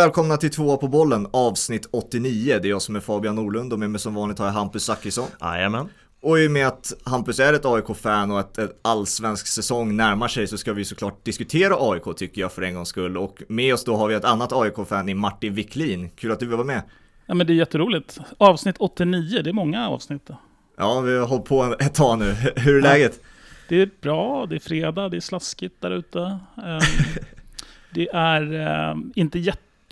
Välkomna till tvåa på bollen avsnitt 89. Det är jag som är Fabian Norlund och med mig som vanligt har jag Hampus Zachrisson. Jajamän. Och i och med att Hampus är ett AIK-fan och att en allsvensk säsong närmar sig så ska vi såklart diskutera AIK tycker jag för en gångs skull. Och med oss då har vi ett annat AIK-fan i Martin Wiklin. Kul att du vill vara med. Ja men det är jätteroligt. Avsnitt 89, det är många avsnitt. Då. Ja, vi har hållit på ett tag nu. Hur är läget? Det är bra, det är fredag, det är slaskigt där ute. Um, det är um, inte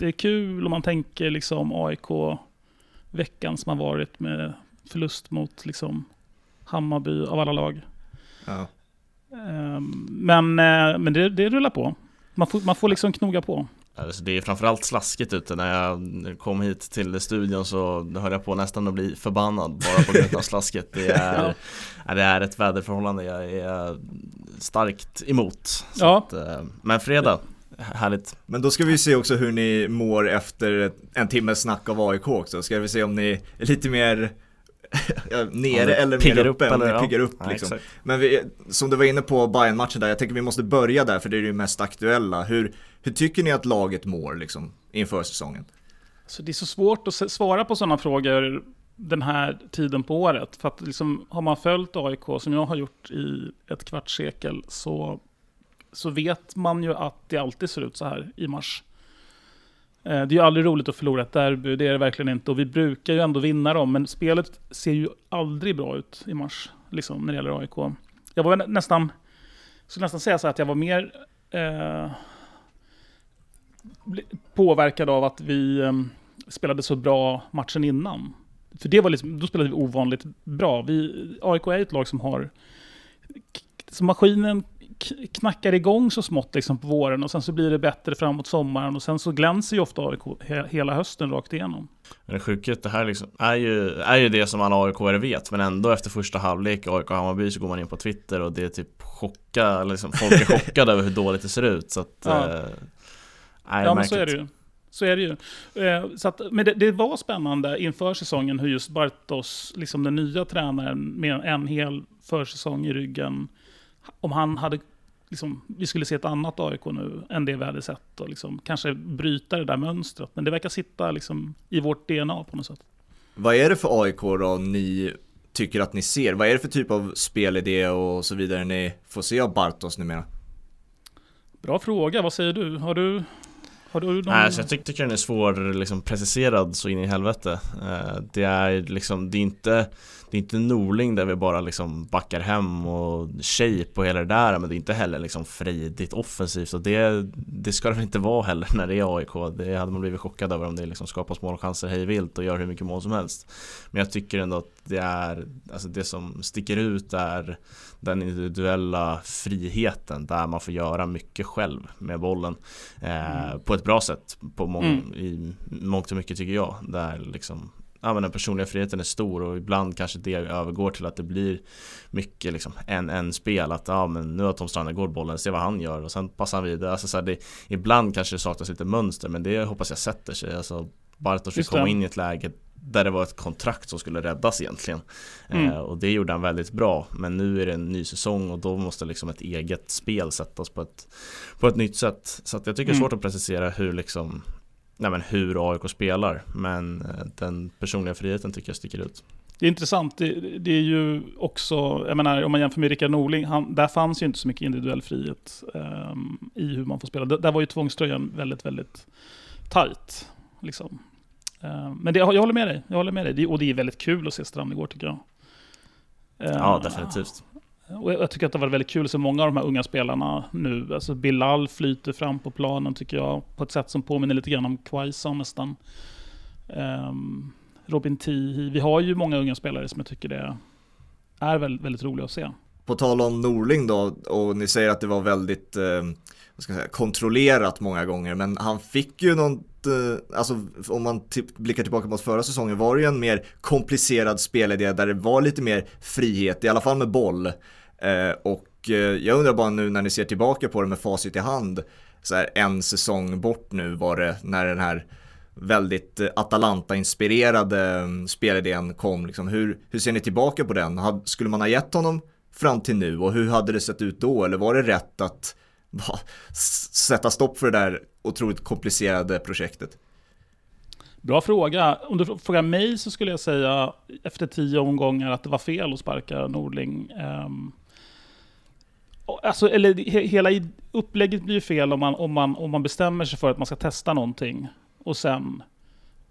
jättekul om man tänker liksom AIK-veckan som har varit med förlust mot liksom Hammarby av alla lag. Ja. Um, men uh, men det, det rullar på. Man får, man får liksom knoga på. Alltså det är framförallt slaskigt ute. När jag kom hit till studion så höll jag på nästan att bli förbannad bara på grund av slasket. Det är, ja. det är ett väderförhållande jag är starkt emot. ja. Att, eh, men fredag, härligt. Men då ska vi se också hur ni mår efter en timmes snack av AIK också. Ska vi se om ni är lite mer nere eller mer uppe, upp, eller, piggar upp ja, liksom. Men vi, som du var inne på bayern matchen där, jag tänker vi måste börja där för det är det mest aktuella. Hur, hur tycker ni att laget mår liksom inför säsongen? Så det är så svårt att svara på sådana frågor den här tiden på året. För att liksom, har man följt AIK som jag har gjort i ett kvartssekel så, så vet man ju att det alltid ser ut så här i mars. Eh, det är ju aldrig roligt att förlora ett derby, det är det verkligen inte. Och vi brukar ju ändå vinna dem, men spelet ser ju aldrig bra ut i mars, liksom, när det gäller AIK. Jag var nästan, skulle nästan säga så att jag var mer eh, påverkad av att vi eh, spelade så bra matchen innan. För det var liksom, då spelade vi ovanligt bra. Vi, AIK är ett lag som har... Så maskinen knackar igång så smått liksom på våren och sen så blir det bättre framåt sommaren och sen så glänser ju ofta AIK hela hösten rakt igenom. Men det sjuka det här liksom är ju, är ju det som alla aik vet men ändå efter första halvlek AIK Hammarby så går man in på Twitter och det är typ chocka, liksom, folk är chockade över hur dåligt det ser ut så att Ja, eh, ja men så är det ju. Så är det ju. Eh, så att, men det, det, var spännande inför säsongen hur just Bartos, liksom den nya tränaren med en hel försäsong i ryggen, om han hade liksom, vi skulle se ett annat AIK nu än det vi hade sett och liksom, kanske bryta det där mönstret. Men det verkar sitta liksom, i vårt DNA på något sätt. Vad är det för AIK då ni tycker att ni ser? Vad är det för typ av spelidé och så vidare ni får se av Bartos numera? Bra fråga, vad säger du? Har du har du någon... Nej, alltså jag tycker den är svår liksom preciserad så in i helvete. Eh, det är liksom, det är inte det är inte Norling där vi bara liksom backar hem och shape och hela det där men det är inte heller liksom frejdigt offensivt. Och det, det ska det väl inte vara heller när det är AIK Det hade man blivit chockad över om det liksom skapas målchanser hej vilt och gör hur mycket mål som helst. Men jag tycker ändå att det är, alltså det som sticker ut är den individuella friheten där man får göra mycket själv med bollen eh, mm. på ett bra sätt på mång, mm. i mångt och mycket tycker jag där liksom ja, men den personliga friheten är stor och ibland kanske det övergår till att det blir mycket liksom en, en spel att ja men nu har Tom Strandegård bollen, se vad han gör och sen passar han vidare. Alltså, så här, det, ibland kanske det saknas lite mönster men det hoppas jag sätter sig. Alltså, Bartosz fick komma in i ett läge där det var ett kontrakt som skulle räddas egentligen. Mm. Eh, och det gjorde han väldigt bra. Men nu är det en ny säsong och då måste liksom ett eget spel sättas på ett, på ett nytt sätt. Så jag tycker det är svårt mm. att precisera hur liksom nej men hur AIK spelar. Men eh, den personliga friheten tycker jag sticker ut. Det är intressant. Det, det, är ju också, jag menar om man jämför med Rickard Norling, han, där fanns ju inte så mycket individuell frihet um, i hur man får spela. Där, där var ju tvångströjan väldigt, väldigt tajt. Liksom. Uh, men det, jag håller med dig, jag håller med dig. Det, och det är väldigt kul att se Strandegård tycker jag. Uh, ja, definitivt. Och jag tycker att det var väldigt kul att se många av de här unga spelarna nu. Alltså Bilal flyter fram på planen tycker jag, på ett sätt som påminner lite grann om Quaison nästan. Um, Robin Tihi. Vi har ju många unga spelare som jag tycker det är väldigt, väldigt roliga att se. På tal om Norling då, och ni säger att det var väldigt eh, vad ska jag säga, kontrollerat många gånger, men han fick ju något, eh, alltså om man typ blickar tillbaka mot förra säsongen var det ju en mer komplicerad spelidé där det var lite mer frihet, i alla fall med boll. Eh, och eh, jag undrar bara nu när ni ser tillbaka på det med facit i hand, så här, en säsong bort nu var det när den här väldigt Atalanta-inspirerade mm, spelidén kom. Liksom. Hur, hur ser ni tillbaka på den? Skulle man ha gett honom fram till nu och hur hade det sett ut då? Eller var det rätt att bara sätta stopp för det där otroligt komplicerade projektet? Bra fråga. Om du frågar mig så skulle jag säga efter tio omgångar att det var fel att sparka Nordling. Um, ehm, alltså, eller hela upplägget blir fel om man, om, man, om man bestämmer sig för att man ska testa någonting och sen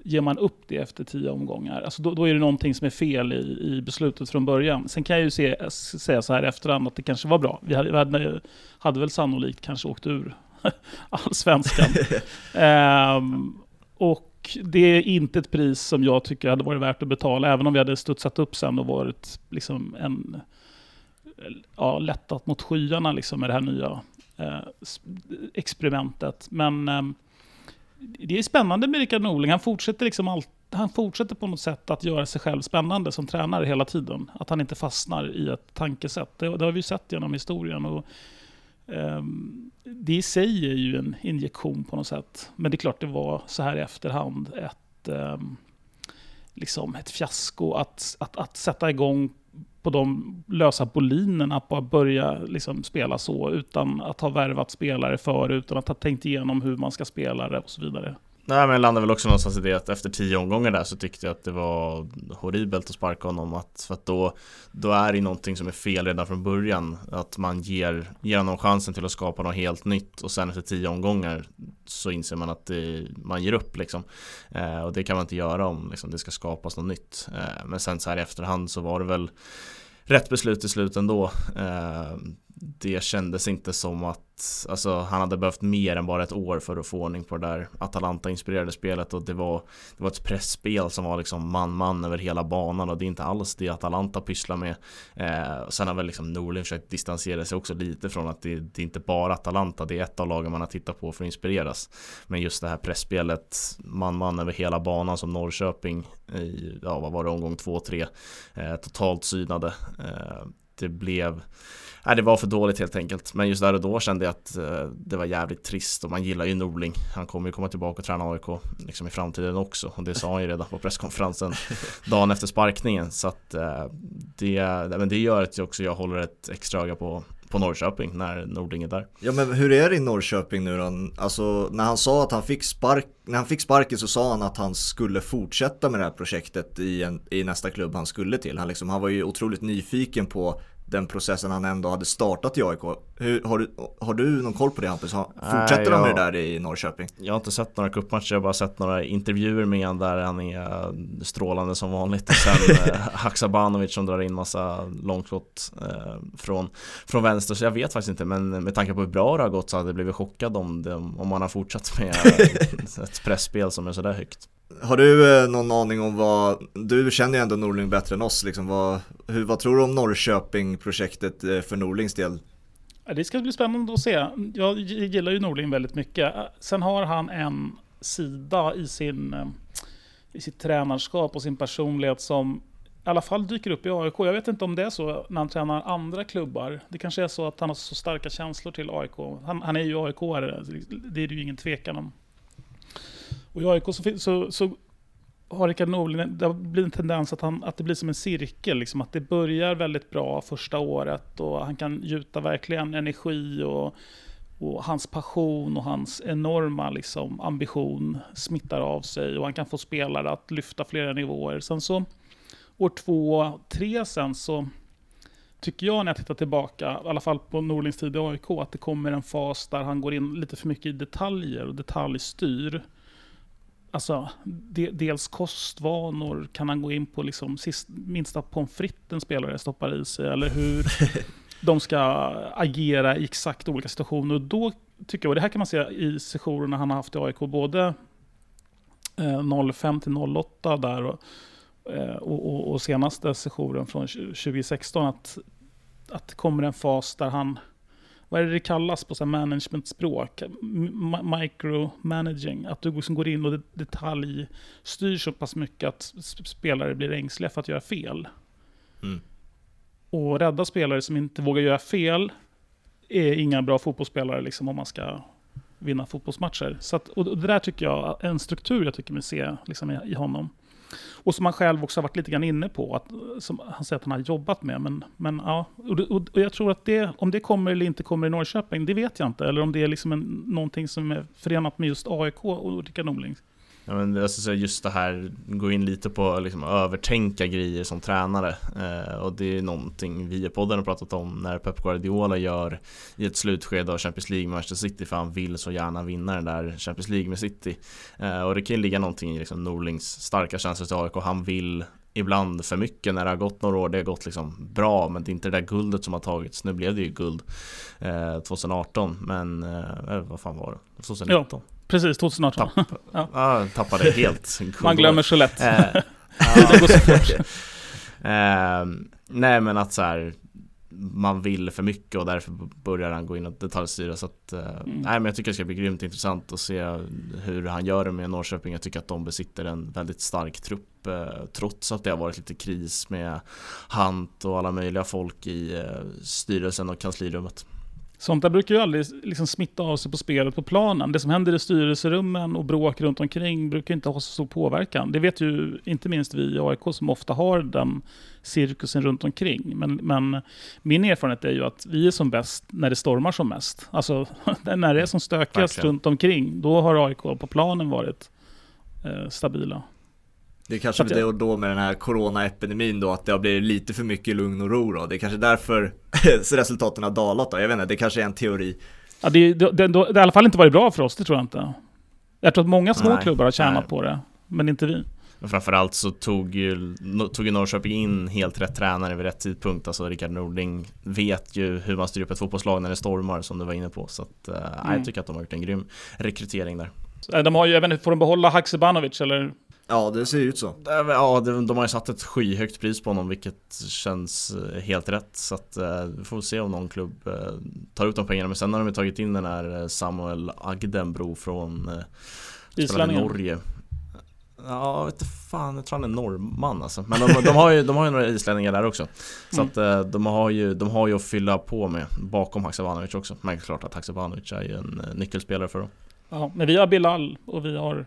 ger man upp det efter tio omgångar. Alltså då, då är det någonting som är fel i, i beslutet från början. Sen kan jag ju se, säga så här efterhand att det kanske var bra. Vi hade, vi hade, hade väl sannolikt kanske åkt ur allsvenskan. um, och det är inte ett pris som jag tycker hade varit värt att betala, även om vi hade studsat upp sen och varit liksom en, ja, lättat mot skyarna liksom med det här nya eh, experimentet. Men eh, det är spännande med Rickard Norling. Han fortsätter, liksom all, han fortsätter på något sätt att göra sig själv spännande som tränare hela tiden. Att han inte fastnar i ett tankesätt. Det, det har vi sett genom historien. Och, um, det i sig är ju en injektion på något sätt. Men det är klart det var så här i efterhand ett, um, liksom ett fiasko att, att, att sätta igång på de lösa bolinerna att bara börja liksom spela så utan att ha värvat spelare för utan att ha tänkt igenom hur man ska spela det och så vidare. Nej men jag landade väl också någonstans i det att efter tio omgångar där så tyckte jag att det var horribelt att sparka honom. Att, för att då, då är det någonting som är fel redan från början. Att man ger, ger honom chansen till att skapa något helt nytt och sen efter tio omgångar så inser man att det, man ger upp liksom. Eh, och det kan man inte göra om liksom, det ska skapas något nytt. Eh, men sen så här i efterhand så var det väl rätt beslut i slut ändå. Eh, det kändes inte som att alltså, han hade behövt mer än bara ett år för att få ordning på det där Atalanta-inspirerade spelet och det var, det var ett pressspel som var liksom man-man över hela banan och det är inte alls det Atalanta pysslar med. Eh, sen har väl liksom Norlin försökt distansera sig också lite från att det, det är inte bara Atalanta, det är ett av lagen man har tittat på för att inspireras. Men just det här pressspelet man-man över hela banan som Norrköping i, ja vad var det, omgång 2-3 eh, totalt synade. Eh, det blev Nej, det var för dåligt helt enkelt. Men just där och då kände jag att eh, det var jävligt trist och man gillar ju Norling. Han kommer ju komma tillbaka och träna AIK liksom i framtiden också. Och det sa han ju redan på presskonferensen dagen efter sparkningen. Så att eh, det, men det gör att också jag håller ett extra öga på på Norrköping när Nording är där. Ja men hur är det i Norrköping nu då? Alltså när han sa att han fick spark, när han fick sparken så sa han att han skulle fortsätta med det här projektet i, en, i nästa klubb han skulle till. Han, liksom, han var ju otroligt nyfiken på den processen han ändå hade startat i AIK. Hur, har, du, har du någon koll på det Hampus? Fortsätter de med det där i Norrköping? Jag har inte sett några cupmatcher, jag har bara sett några intervjuer med honom där han är strålande som vanligt. Och sen eh, Haksabanovic som drar in massa långskott eh, från, från vänster. Så jag vet faktiskt inte, men med tanke på hur bra det har gått så hade jag blivit chockad om, det, om man har fortsatt med ett pressspel som är sådär högt. Har du eh, någon aning om vad, du känner ju ändå Norling bättre än oss, liksom, vad, hur, vad tror du om Norrköping-projektet eh, för Norlings del? Det ska bli spännande att se. Jag gillar ju Norling väldigt mycket. Sen har han en sida i, sin, eh, i sitt tränarskap och sin personlighet som i alla fall dyker upp i AIK. Jag vet inte om det är så när han tränar andra klubbar. Det kanske är så att han har så starka känslor till AIK. Han, han är ju aik det är det ju ingen tvekan om. Och i AIK så, så, så har Rickard Norling, det blir en tendens att, han, att det blir som en cirkel. Liksom, att det börjar väldigt bra första året och han kan gjuta verkligen energi och, och hans passion och hans enorma liksom, ambition smittar av sig och han kan få spelare att lyfta flera nivåer. Sen så år två, tre sen så tycker jag när jag tittar tillbaka, i alla fall på Norlings tid i AIK, att det kommer en fas där han går in lite för mycket i detaljer och detaljstyr alltså, de, dels kostvanor, kan han gå in på liksom sist, minsta pommes fritesen spelare stoppar i sig, eller hur de ska agera i exakt olika situationer. Och då tycker jag, och det här kan man se i sessionerna han har haft i AIK, både eh, 05 till 08 där och, eh, och, och, och senaste sessionen från 2016, att, att det kommer en fas där han vad är det det kallas på managementspråk? Micromanaging. Att du liksom går in och detaljstyr så pass mycket att spelare blir ängsliga för att göra fel. Mm. Och rädda spelare som inte vågar göra fel är inga bra fotbollsspelare liksom, om man ska vinna fotbollsmatcher. Så att, och det där tycker jag, en struktur jag tycker mig se liksom, i, i honom och som han själv också har varit lite grann inne på, att, som han säger att han har jobbat med. Men, men ja, och, och, och jag tror att det, om det kommer eller inte kommer i Norrköping, det vet jag inte. Eller om det är liksom en, någonting som är förenat med just AIK och Rickard Norling. Ja, men alltså, just det här, gå in lite på liksom, övertänka grejer som tränare eh, och det är någonting vi i podden har pratat om när Pep Guardiola gör i ett slutskede av Champions League med Manchester City för han vill så gärna vinna den där Champions League med City eh, och det kan ju ligga någonting i liksom, Norlings starka känslor till AIK, han vill ibland för mycket när det har gått några år. Det har gått liksom bra, men det är inte det där guldet som har tagits. Nu blev det ju guld eh, 2018, men eh, vad fan var det? 2019? Ja. Precis, 2018. Tapp, ja. ah, tappade helt. Man glömmer så lätt. Eh, det går så fort. Eh, nej men att så här, man vill för mycket och därför börjar han gå in och detaljstyra. Så att, eh, mm. nej, men jag tycker det ska bli grymt intressant att se hur han gör det med Norrköping. Jag tycker att de besitter en väldigt stark trupp eh, trots att det har varit lite kris med Hant och alla möjliga folk i eh, styrelsen och kanslirummet. Sånt där brukar ju aldrig liksom smitta av sig på spelet på planen. Det som händer i styrelserummen och bråk runt omkring brukar inte ha så stor påverkan. Det vet ju inte minst vi i AIK som ofta har den cirkusen runt omkring. Men, men min erfarenhet är ju att vi är som bäst när det stormar som mest. Alltså när det är som stökigast runt omkring, då har AIK på planen varit eh, stabila. Det är kanske det och då med den här coronaepidemin då, att det har blivit lite för mycket lugn och ro då. Det är kanske därför resultaten har dalat då. Jag vet inte, det kanske är en teori. Ja, det, det, det, det har i alla fall inte varit bra för oss, det tror jag inte. Jag tror att många små nej, klubbar har tjänat nej. på det, men inte vi. Men framförallt så tog ju, tog ju Norrköping in helt rätt tränare vid rätt tidpunkt. Alltså Rickard Nordling vet ju hur man styr upp ett fotbollslag när det stormar som du var inne på. Så att, mm. jag tycker att de har gjort en grym rekrytering där. De har ju, även, får de behålla Haksabanovic eller Ja, det ser ut så. Ja, de har ju satt ett skyhögt pris på honom vilket känns eh, helt rätt. Så att eh, vi får se om någon klubb eh, tar ut de pengarna. Men sen har de ju tagit in den här Samuel Agdenbro från Islänningen. Norge. Ja, vet fan, jag tror han är norrman alltså. Men de, de, har ju, de har ju några islänningar där också. Så mm. att de har, ju, de har ju att fylla på med bakom Haksabanovic också. Men klart att Haksabanovic är ju en nyckelspelare för dem. Ja, men vi har Bilal och vi har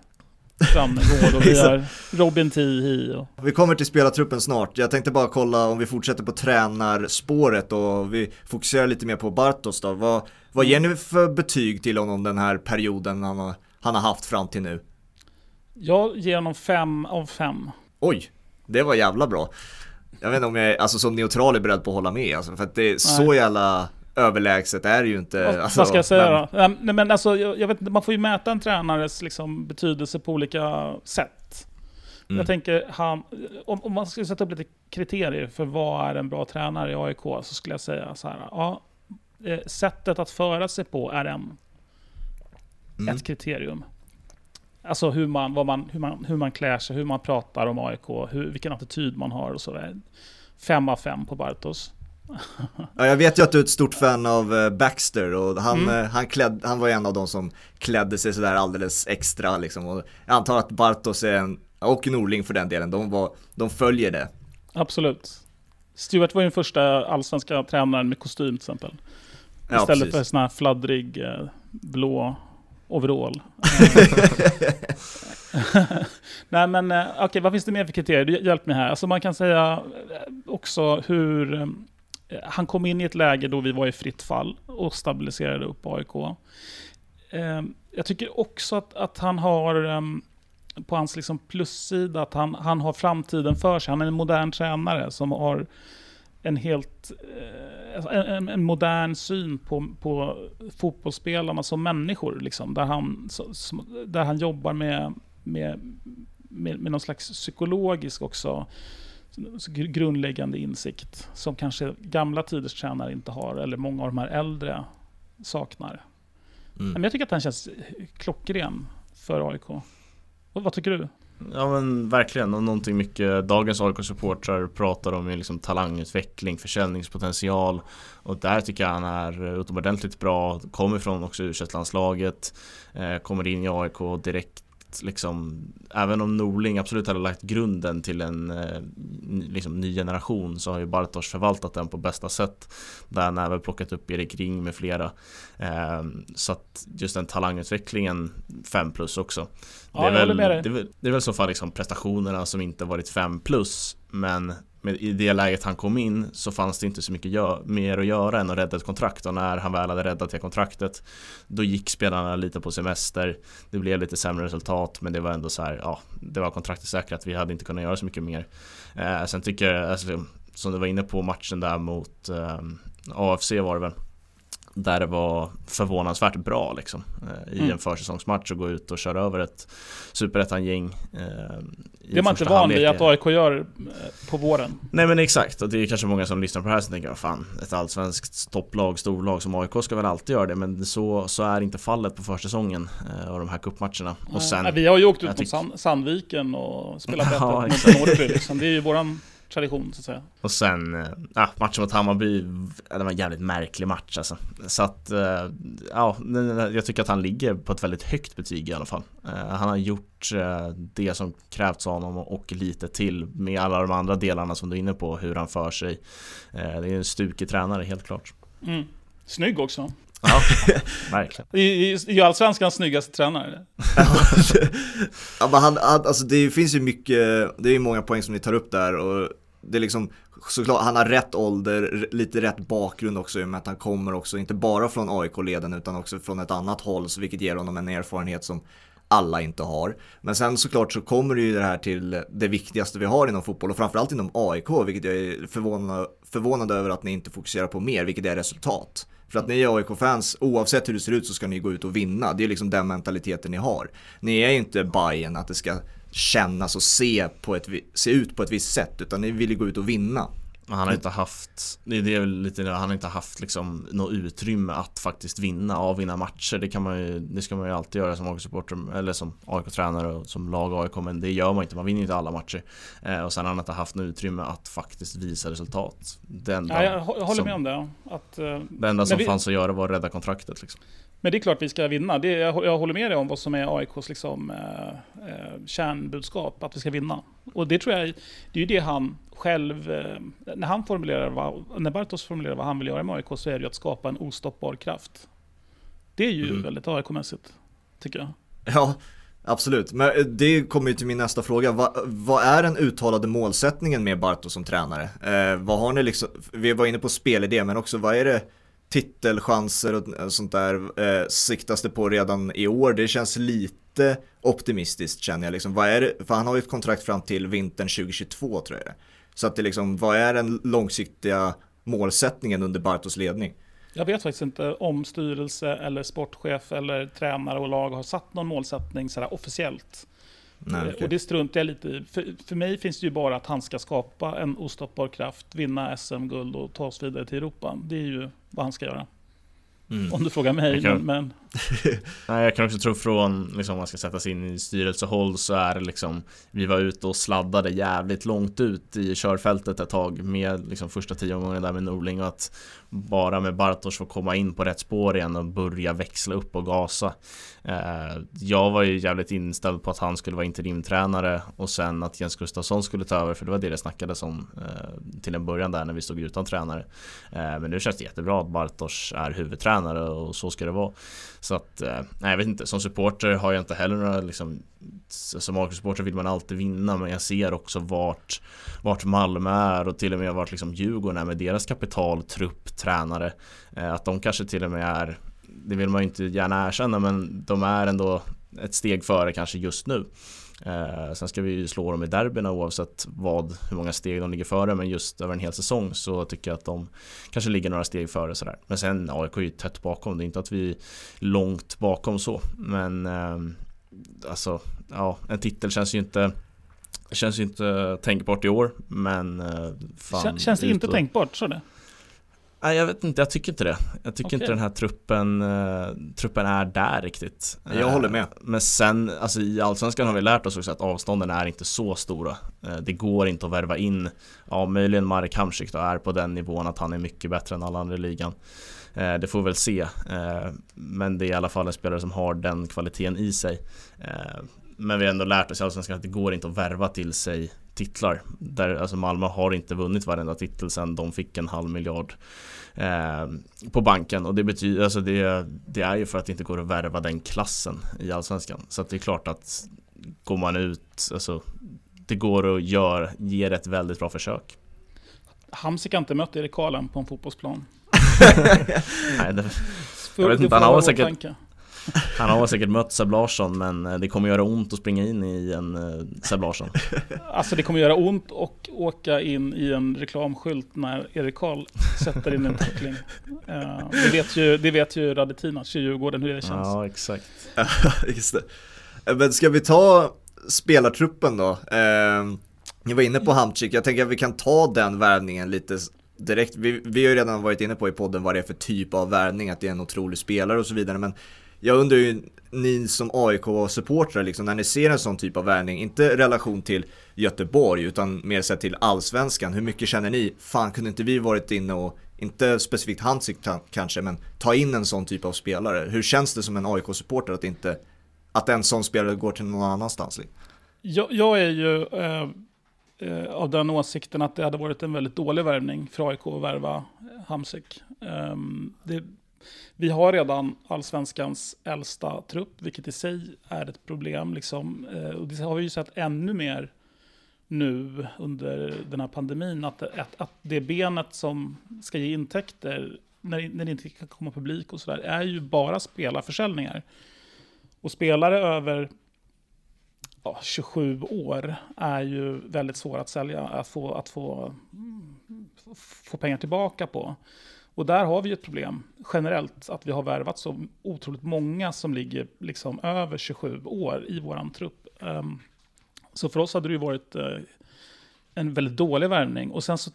Framgård och vi har Robin Tihi. Och... Vi kommer till spelartruppen snart. Jag tänkte bara kolla om vi fortsätter på tränarspåret och vi fokuserar lite mer på Bartos då. Vad, vad ger ni för betyg till honom den här perioden han har, han har haft fram till nu? Jag ger honom fem av fem. Oj, det var jävla bra. Jag vet inte om jag, alltså som neutral är beredd på att hålla med alltså, för att det är Nej. så jävla överlägset är det ju inte. Vad, alltså, vad ska jag säga men... då? Nej, men alltså, jag, jag vet, man får ju mäta en tränares liksom, betydelse på olika sätt. Mm. Jag tänker, han, om, om, man skulle sätta upp lite kriterier för vad är en bra tränare i AIK så skulle jag säga så här. Ja, eh, sättet att föra sig på är en, mm. ett kriterium. Alltså hur man, vad man, hur, man, hur man klär sig, hur man pratar om AIK, hur, vilken attityd man har och sådär. Fem av fem på Bartos. Ja, jag vet ju att du är ett stort fan av eh, Baxter och han, mm. Eh, han, klädd, han var en av de som klädde sig sådär alldeles extra liksom. Och jag antar att Bartos är en, och Norling för den delen, de, var, de följer det. Absolut. Stuart var ju den första allsvenska tränaren med kostym till exempel. Istället ja, för sån här fladdrig eh, blå overall. Nej men okej, okay, vad finns det mer för kriterier? Hjälp mig här. Alltså man kan säga också hur Eh, han kom in i ett läge då vi var i fritt fall och stabiliserade upp AIK. Ehm, jag tycker också att, att han har ehm, på hans liksom plussida att han, han har framtiden för sig. Han är en modern tränare som har en helt eh, en, en, modern syn på, på fotbollsspelarna som människor. Liksom, där, han, där han jobbar med, med, med, med någon slags psykologisk också grundläggande insikt som kanske gamla tiders tränare inte har, eller många av de här äldre saknar. Mm. Men jag tycker att han känns klockren för AIK. Och vad tycker du? Ja men verkligen, och någonting mycket dagens AIK-supportrar pratar om är liksom talangutveckling, försäljningspotential och där tycker jag han är utomordentligt bra, kommer från också u landslaget eh, kommer in i AIK direkt att liksom Även om Norling absolut hade lagt grunden till en eh, liksom, ny generation så har ju Bartosz förvaltat den på bästa sätt. Där han även plockat upp Erik Ring med flera. Eh, Så att just den talangutvecklingen 5 plus också. Ja, det, är väl, det, är väl, det är väl så fall liksom prestationerna som inte varit 5 plus Men men i det läget han kom in så fanns det inte så mycket mer att göra än att rädda ett kontrakt. Och när han väl hade räddat det kontraktet Då gick spelarna lite på semester. Det blev lite sämre resultat men det var ändå så här, ja Det var kontraktet säkrat, vi hade inte kunnat göra så mycket mer. Eh, Sen tycker jag, alltså, som du var inne på matchen där mot eh, AFC var det väl där det var förvånansvärt bra liksom eh, I Mm. en försäsongsmatch och gå ut och köra över ett Superettan-gäng eh, Det är man inte van vid att AIK gör eh, på våren. Nej men exakt, och det är kanske många som lyssnar på det här som tänker fan Ett allsvenskt topplag, storlag som AIK ska väl alltid göra det Men så, så är inte fallet på försäsongen eh, och de här cupmatcherna Och sen, Nej, vi har ju åkt ut mot Sandviken och spelat Ja, mot. Norrby liksom. Det är ju våran tradition så att säga. och sen ja, matchen mot Hammarby Det var en jävligt märklig match alltså Så att, eh, ja, jag tycker att han ligger på ett väldigt högt betyg i alla fall Eh, Han har gjort eh, det som krävts av honom och lite till Med alla de andra delarna som du är inne på, hur han för sig Det är en stukig tränare helt klart Mm. Snygg också. Ja, verkligen I, i, i allsvenskans snyggaste tränare. ja, men han, han, alltså det finns ju mycket, det är ju många poäng som ni tar upp där och det är liksom såklart, han har rätt ålder, lite rätt bakgrund också i och med att han kommer också inte bara från AIK-leden utan också från ett annat håll, så vilket ger honom en erfarenhet som alla inte har. Men sen såklart så kommer det ju det här till det viktigaste vi har inom fotboll och framförallt inom AIK, vilket jag är förvånad, förvånad över att ni inte fokuserar på mer, vilket är resultat. För att ni är AIK-fans, oavsett hur det ser ut så ska ni gå ut och vinna. Det är liksom den mentaliteten ni har. Ni är inte Bayern att det ska kännas och se, på ett, se ut på ett visst sätt, utan ni vill ju gå ut och vinna. Men han har inte haft, det är väl lite, han har inte haft liksom något utrymme att faktiskt vinna, avvinna matcher. Det kan man ju, det ska man ju alltid göra som AIK-supporter, eller som AIK-tränare och som lag AIK, men det gör man inte, man vinner inte alla matcher. Eh, och sen har han inte haft något utrymme att faktiskt visa resultat. Det enda, Ja, jag håller som, med om det. Att, eh, det enda som vi- fanns att göra var att rädda kontraktet liksom. Men det är klart vi ska vinna. Det, jag, jag håller med dig om vad som är AIKs liksom, eh, eh, kärnbudskap, att vi ska vinna. Och det tror jag, det är ju det han själv, eh, när han formulerar vad, när Bartos formulerar vad han vill göra med AIK så är det ju att skapa en ostoppbar kraft. Det är ju Mm. väldigt AIK-mässigt, tycker jag. Ja, absolut. Men eh, det kommer ju till min nästa fråga. Va, vad är den uttalade målsättningen med Bartos som tränare? Eh, vad har ni liksom, vi var inne på spelidé, men också vad är det titelchanser och eh, sånt där eh, siktas det på redan i år? Det känns lite optimistiskt känner jag liksom. Vad är det, för han har ju ett kontrakt fram till vintern 2022 tror jag det är. Så att det liksom, vad är den långsiktiga målsättningen under Bartos ledning? Jag vet faktiskt inte om styrelse eller sportchef eller tränare och lag har satt någon målsättning sådär officiellt. Nej, Eh, okej. Och det struntar jag lite i. För, för mig finns det ju bara att han ska skapa en ostoppbar kraft, vinna SM-guld och ta oss vidare till Europa. Det är ju vad han ska göra. Mm. Om du frågar mig. Jag kan- Men, Nej, jag kan också tro från, liksom, om man ska sätta sig in i styrelsehåll så är det liksom Vi var ute och sladdade jävligt långt ut i körfältet ett tag med liksom första tio omgången där med Norling och att bara med Bartosz få komma in på rätt spår igen och börja växla upp och gasa eh, Jag var ju jävligt inställd på att han skulle vara interimtränare och sen att Jens Gustafsson skulle ta över för det var det det snackades om eh, till en början där när vi stod utan tränare eh, Men nu känns det jättebra att Bartosz är huvudtränare och så ska det vara. Så att, eh, nej jag vet inte, som supporter har jag inte heller några liksom Som AIK-supporter vill man alltid vinna men jag ser också vart Vart Malmö är och till och med vart liksom Djurgården är med deras kapital, trupp, tränare. Eh, att de kanske till och med är Det vill man ju inte gärna erkänna men de är ändå ett steg före kanske just nu. Eh, sen ska vi ju slå dem i derbyna oavsett vad, hur många steg de ligger före men just över en hel säsong så tycker jag att de kanske ligger några steg före sådär. Men sen AIK är ju tätt bakom, det är inte att vi är långt bakom så. Men eh, alltså, ja, en titel känns ju inte Känns ju inte tänkbart i år men eh, fan, kän- känns det inte och- tänkbart? Så det? Nej jag vet inte, jag tycker inte det. Jag tycker Okej. inte den här truppen, eh, truppen är där riktigt. Jag håller med. Eh, Men sen, alltså i Allsvenskan har vi lärt oss också att avstånden är inte så stora. Eh, det går inte att värva in, ja möjligen Marek Hamsik då är på den nivån att han är mycket bättre än alla andra i ligan. Eh, det får vi väl se. Eh, men det är i alla fall en spelare som har den kvaliteten i sig. Men vi har ändå lärt oss i Allsvenskan att det går inte att värva till sig titlar. Där, alltså Malmö har inte vunnit varenda titel sedan de fick en halv miljard eh, på banken och det betyder, alltså det, det är ju för att det inte går att värva den klassen i Allsvenskan. Så att det är klart att går man ut, alltså det går att göra, ge ett väldigt bra försök. Hamsik har inte mött Erik Karlen på en fotbollsplan. Nej, det, Jag vet det inte, han har säkert- tanke. Han har säkert mött Seb Larsson men eh, det kommer göra ont att springa in i en eh, Seb Larsson. Alltså det kommer göra ont och åka in i en reklamskylt när Erik Karl sätter in en tackling. Eh, det, vet ju, det vet ju Radetinac i Djurgården hur det känns. Ja, exakt. Just det. Men ska vi ta spelartruppen då? Ni var inne på Hamsik, jag tänker att vi kan ta den värvningen lite direkt. Vi, vi har ju redan varit inne på i podden vad det är för typ av värvning, att det är en otrolig spelare och så vidare. Men jag undrar ju, ni som AIK-supportrar, liksom, när ni ser en sån typ av värvning, inte relation till Göteborg, utan mer sett till allsvenskan, hur mycket känner ni, fan kunde inte vi varit inne och, inte specifikt Hamsik typ kanske, men ta in en sån typ av spelare? Hur känns det som en AIK-supporter att inte, att en sån spelare går till någon annanstans? Jag, jag är ju eh, eh, av den åsikten att det hade varit en väldigt dålig värvning för AIK att värva Hamsik. Eh, det, vi har redan allsvenskans äldsta trupp, vilket i sig är ett problem. Liksom. Eh, och det har vi ju sett ännu mer nu under den här pandemin, att, att, att det benet som ska ge intäkter när, när det inte kan komma publik och sådär, är ju bara spelarförsäljningar. Och spelare över ja, 27 år är ju väldigt svåra att sälja, att få, att få, få pengar tillbaka på. Och där har vi ju ett problem generellt, att vi har värvat så otroligt många som ligger liksom över 27 år i vår trupp. Ehm, så för oss hade det ju varit eh, en väldigt dålig värvning. Och sen så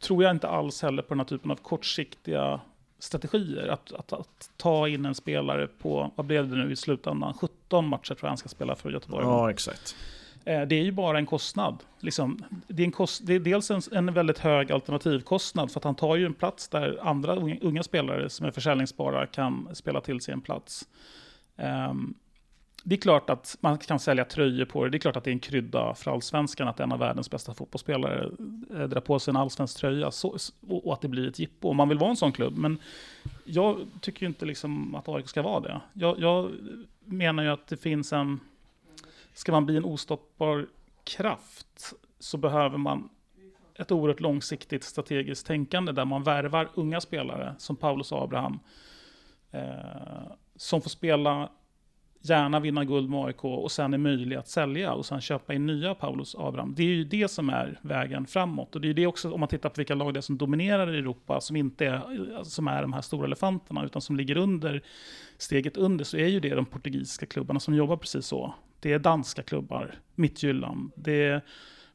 tror jag inte alls heller på den här typen av kortsiktiga strategier. Att, att, att ta in en spelare på, vad blev det nu i slutändan, 17 matcher tror jag han ska spela för Göteborg. Ja, exakt. Eh, det är ju bara en kostnad. Liksom, det, är en kost, det är dels en, en väldigt hög alternativkostnad för att han tar ju en plats där andra unga, unga spelare som är försäljningsbara kan spela till sig en plats. Um, det är klart att man kan sälja tröjor på det. Det är klart att det är en krydda för allsvenskan att en av världens bästa fotbollsspelare eh, drar på sig en allsvensk tröja så, och, och att det blir ett jippo. Om man vill vara en sån klubb. Men jag tycker ju inte liksom att AIK ska vara det. Jag, jag menar ju att det finns en... Ska man bli en ostoppbar kraft så behöver man ett oerhört långsiktigt strategiskt tänkande där man värvar unga spelare som Paulus Abraham eh, som får spela, gärna vinna guld med AIK och sen är möjlig att sälja och sen köpa in nya Paulus Abraham. Det är ju det som är vägen framåt och det är det också om man tittar på vilka lag det är som dominerar i Europa som inte är, som är de här stora elefanterna utan som ligger under steget under så är ju det de portugisiska klubbarna som jobbar precis så. Det är danska klubbar, Midtjylland, det är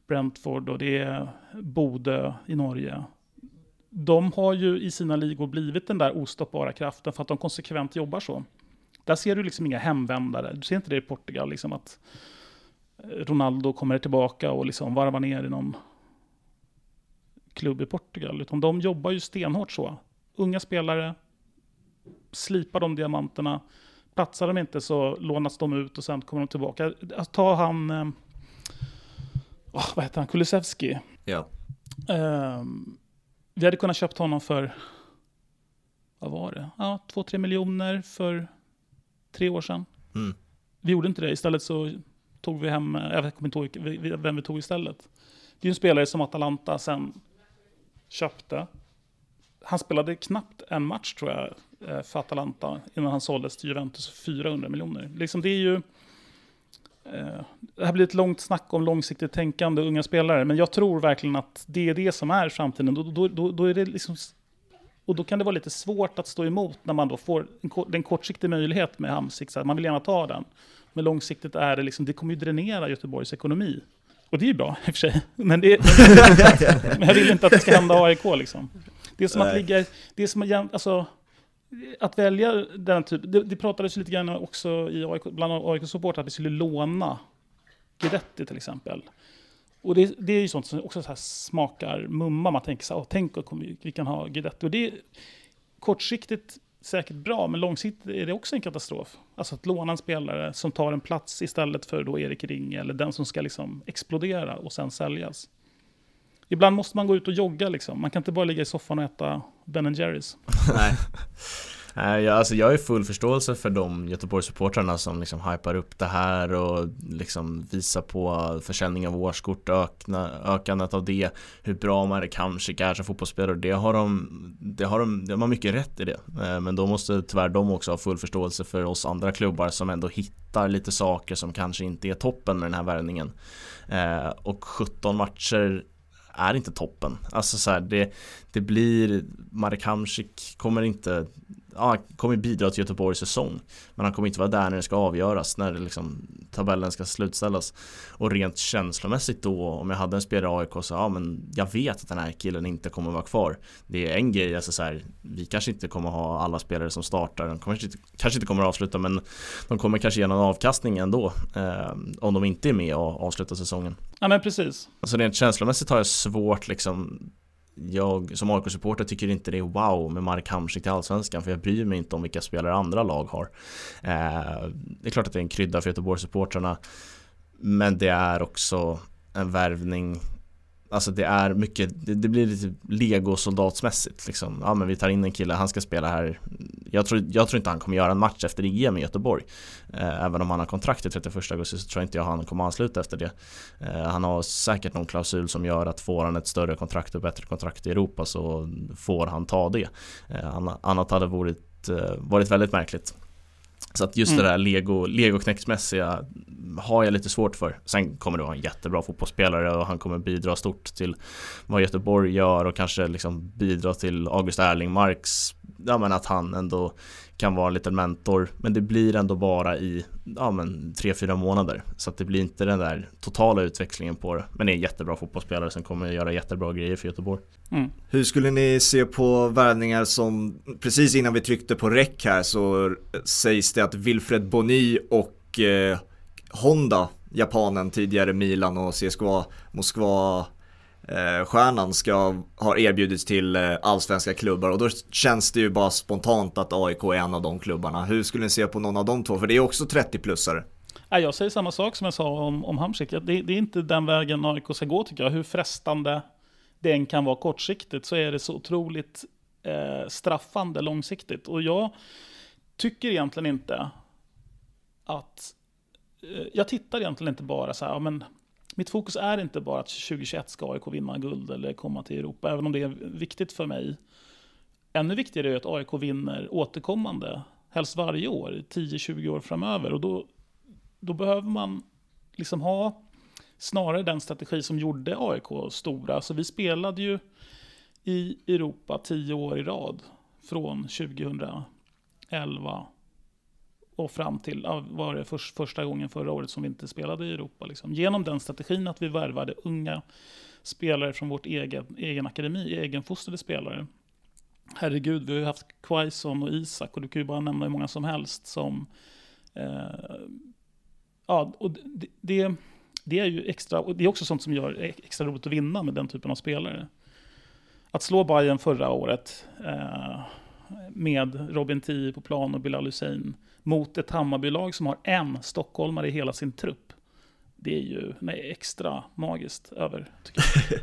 Brentford och det är Bodö i Norge. De har ju i sina ligor blivit den där ostoppbara kraften för att de konsekvent jobbar så. Där ser du liksom inga hemvändare. Du ser inte det i Portugal, liksom att Ronaldo kommer tillbaka och liksom varvar ner i någon klubb i Portugal. Utan de jobbar ju stenhårt så. Unga spelare, slipar de diamanterna, platsar de inte så lånas de ut och sen kommer de tillbaka. Att ta han, eh, åh, vad heter han, Kulusevski. Ja. Ehm, vi hade kunnat köpt honom för, vad var det? Ja, två, tre miljoner för tre år sedan. Mm. Vi gjorde inte det. Istället så tog vi hem, jag vet kommer inte ihåg vem vi tog istället. Det är en spelare som Atalanta sen köpte. Han spelade knappt en match tror jag eh, för Atalanta innan han såldes till Juventus för 400 miljoner. Liksom det är ju... eh, Det här blir ett långt snack om långsiktigt tänkande unga spelare, men jag tror verkligen att det är det som är framtiden. Då, då, då, då är det liksom, och då kan det vara lite svårt att stå emot när man då får en, en kortsiktig möjlighet med Hamsik. Så att man vill gärna ta den. Men långsiktigt är det liksom, det kommer ju dränera Göteborgs ekonomi. Och det är ju bra i och för sig. Men, det, men jag vill inte att det ska hända AIK liksom. Det är som att Nej. ligga, det är som att, alltså, att välja den typ, det, det pratades lite grann också i AIK, bland AIK-supportrar att vi skulle låna Guidetti till exempel. Och det, det är ju sånt som också så här smakar mumma. Man tänker så här, tänk om vi, vi kan ha Guidetti. Och det är, kortsiktigt säkert bra, men långsiktigt är det också en katastrof. Alltså att låna en spelare som tar en plats istället för då Erik Ring eller den som ska liksom explodera och sen säljas. Ibland måste man gå ut och jogga liksom. Man kan inte bara ligga i soffan och äta Ben Jerrys. Nej. Eh, jag, alltså jag har full förståelse för de Göteborgssupportrarna som liksom hypar upp det här och liksom visar på försäljning av årskort, ökna, ökandet av det, hur bra Marek Hamsik är som fotbollsspelare. Det har de, det har de, de har mycket rätt i det. Eh, men då måste tyvärr de också ha full förståelse för oss andra klubbar som ändå hittar lite saker som kanske inte är toppen med den här värvningen. Eh, och 17 matcher är inte toppen. Alltså så här, det, det blir, Marek Hamsik kommer inte ja, han kommer bidra till Göteborgs säsong. Men han kommer inte vara där när det ska avgöras När liksom, tabellen ska slutställas. Och rent känslomässigt då Om jag hade en spelare i AIK så ja men Jag vet att den här killen inte kommer vara kvar. Det är en grej, alltså så här, Vi kanske inte kommer ha alla spelare som startar. De kanske inte, kanske inte kommer att avsluta men De kommer kanske ge någon avkastning ändå eh, Om de inte är med och avslutar säsongen. Ja men precis. Alltså rent känslomässigt har jag svårt liksom jag som AIK-supporter tycker inte det är wow med Mark Hamsik till Allsvenskan för jag bryr mig inte om vilka spelare andra lag har. Eh, det är klart att det är en krydda för Göteborgssupportrarna men det är också en värvning Alltså det är mycket, det, det blir lite legosoldatsmässigt liksom. Ja men vi tar in en kille, han ska spela här. Jag tror, jag tror inte han kommer göra en match efter EM i Göteborg. Eh, Även om han har kontrakt till 31 augusti så tror jag inte jag han kommer ansluta efter det. Eh, Han har säkert någon klausul som gör att får han ett större kontrakt och bättre kontrakt i Europa så får han ta det. Eh, Annat hade varit, eh, varit väldigt märkligt så att just mm. det där lego, legoknäcksmässiga har jag lite svårt för. Sen kommer det vara en jättebra fotbollsspelare och han kommer bidra stort till vad Göteborg gör och kanske liksom bidra till August Erlingmarks, ja men att han ändå kan vara en liten mentor. Men det blir ändå bara i, ja men tre, fyra månader. Så att det blir inte den där totala utväxlingen på det. Men det är en jättebra fotbollsspelare som kommer göra jättebra grejer för Göteborg. Mm. Hur skulle ni se på värvningar som, precis innan vi tryckte på räck här så sägs det att Wilfred Boni och eh, Honda, japanen tidigare Milan och CSKA Moskva eh, stjärnan ska ha erbjudits till eh, allsvenska klubbar och då känns det ju bara spontant att AIK är en av de klubbarna. Hur skulle ni se på någon av de två? För det är också 30-plussare. Jag säger samma sak som jag sa om, om Hamsik. Det, det, är inte den vägen AIK ska gå tycker jag. Hur frestande den kan vara kortsiktigt så är det så otroligt eh, straffande långsiktigt. Och jag tycker egentligen inte att... Eh, jag tittar egentligen inte bara så här, ja, men mitt fokus är inte bara att 2021 ska AIK vinna guld eller komma till Europa, även om det är viktigt för mig. Ännu viktigare är att AIK vinner återkommande, helst varje år, 10-20 år framöver. Och då, då behöver man liksom ha snarare den strategi som gjorde AIK stora. Så vi spelade ju i Europa 10 år i rad, från 2011 och fram till, var det för, första gången förra året som vi inte spelade i Europa. Liksom. Genom den strategin att vi värvade unga spelare från vårt egen, egen akademi, egenfostrade spelare. Herregud, vi har ju haft Quaison och Isak och du kan ju bara nämna hur många som helst som... Eh, ja, och det, det, det, är ju extra, och det är också sånt som gör extra roligt att vinna med den typen av spelare. Att slå Bayern förra året eh, med Robin Tii på plan och Bilal Hussein mot ett Hammarbylag som har en stockholmare i hela sin trupp. Det är ju nej, extra magiskt över, tycker jag.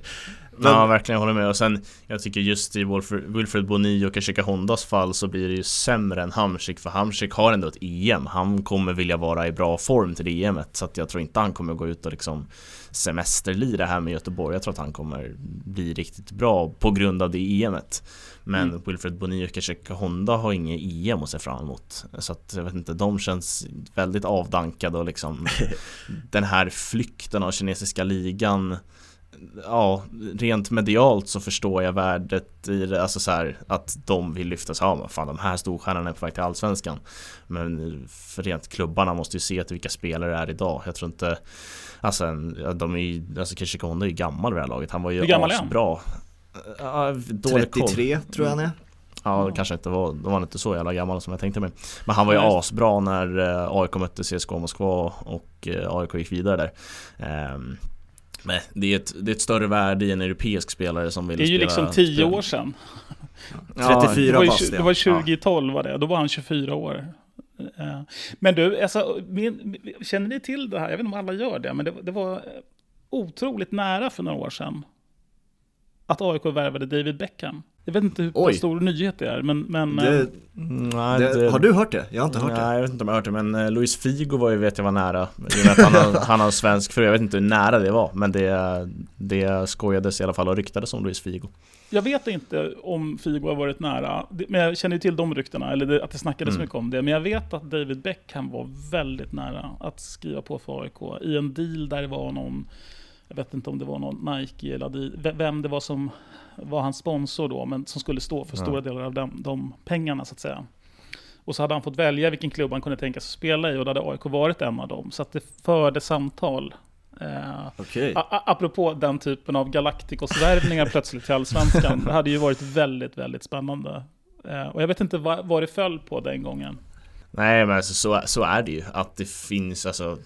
ja, verkligen håller med. Och sen, jag tycker just i Wilfred Boni och Kashika Hondas fall så blir det ju sämre än Hamsik, för Hamsik har ändå ett EM. Han kommer vilja vara i bra form till det EMet, så att jag tror inte han kommer gå ut och liksom semesterlira här med Göteborg. Jag tror att han kommer bli riktigt bra på grund av det EMet. Men mm. Wilfred Boni och Kashika Honda har inget EM att se fram emot. Så att jag vet inte, de känns väldigt avdankade och liksom den här flykten av kinesiska ligan ja, rent medialt så förstår jag värdet i det, alltså så här, att de vill lyfta sig, ja fan de här storstjärnorna är på väg till Allsvenskan. Men för rent klubbarna måste ju se till vilka spelare det är idag. Jag tror inte, alltså de är ju, alltså Kishika Honda är ju gammal vid det här laget, han var ju asbra. Uh, 33 koll. tror jag han är. Ja, det kanske inte var, då var han inte så jävla gammal som jag tänkte mig. Men han var ju asbra när AIK mötte CSKA Moskva och AIK gick vidare där. Um, Nej, det är, ett, det är ett större värde i en europeisk spelare som vill Det är ju spela liksom 10 spel. år sedan. Ja, 34 Det var, ju, bast, det var 2012 var det, då var han 24 år. Eh, Men du, alltså, min, känner ni till det här? Jag vet inte om alla gör det, men det, det var eh, otroligt nära för några år sedan. Att AIK värvade David Beckham. Jag vet inte hur Oj. stor nyhet det är, men... men eh, Det, Mm, nej, det, har du hört det? Jag har inte hört Nej, det. jag vet inte om jag har hört det, men eh, Luis Figo var ju, vet jag var nära han har, han har svensk fru, jag vet inte hur nära det var Men det, det skojades i alla fall och ryktades om Luis Figo Jag vet inte om Figo har varit nära, men jag känner ju till de ryktena, eller att det snackades Mm. mycket om det. Men jag vet att David Beckham var väldigt nära att skriva på för AIK i en deal där det var någon, jag vet inte om det var någon Nike eller Adi- ve- vem det var som var hans sponsor då, men som skulle stå för Ja. stora delar av de, de pengarna så att säga. Och så hade han fått välja vilken klubb han kunde tänka sig spela i och då hade AIK varit en av dem. Så att det förde samtal. Eh, a- Apropå den typen av Galacticos-värvningar plötsligt till Allsvenskan. Det hade ju varit väldigt, väldigt spännande. Eh, Och jag vet inte vad, vad det föll på den gången. Nej men alltså, så, så är det ju Att det finns alltså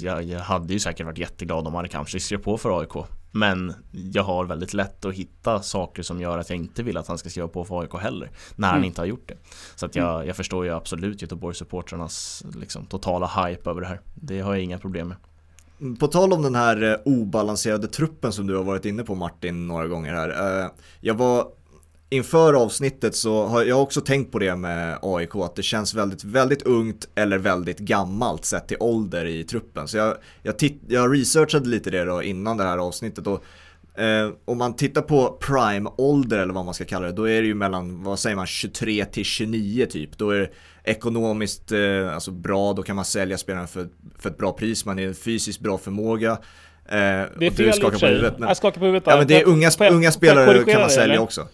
jag, jag hade ju säkert varit jätteglad om han kanske skrev på för AIK Men jag har väldigt lätt att hitta saker som gör att jag inte vill att han ska skriva på för AIK heller När han Mm. inte har gjort det Så att jag, jag förstår ju absolut Göteborgssupportrarnas liksom, totala hype över det här Det har jag inga problem med på tal om den här eh, obalanserade truppen som du har varit inne på Martin några gånger här. Eh, jag var Inför avsnittet så har jag också tänkt på det med AIK att det känns väldigt, väldigt ungt eller väldigt gammalt sett till ålder i truppen. Så jag, jag, titt, jag researchade lite det då innan det här avsnittet och eh, om man tittar på prime-ålder eller vad man ska kalla det, då är det ju mellan, vad säger man, 23 till 29 typ. Då är det ekonomiskt eh, alltså bra, då kan man sälja spelaren för, för ett bra pris, man är en fysiskt bra förmåga. Eh, Det är fel skakar på huvudet, men- Jag skakar på huvudet Ja men det är unga, jag- unga spelare kan man sälja eller? också.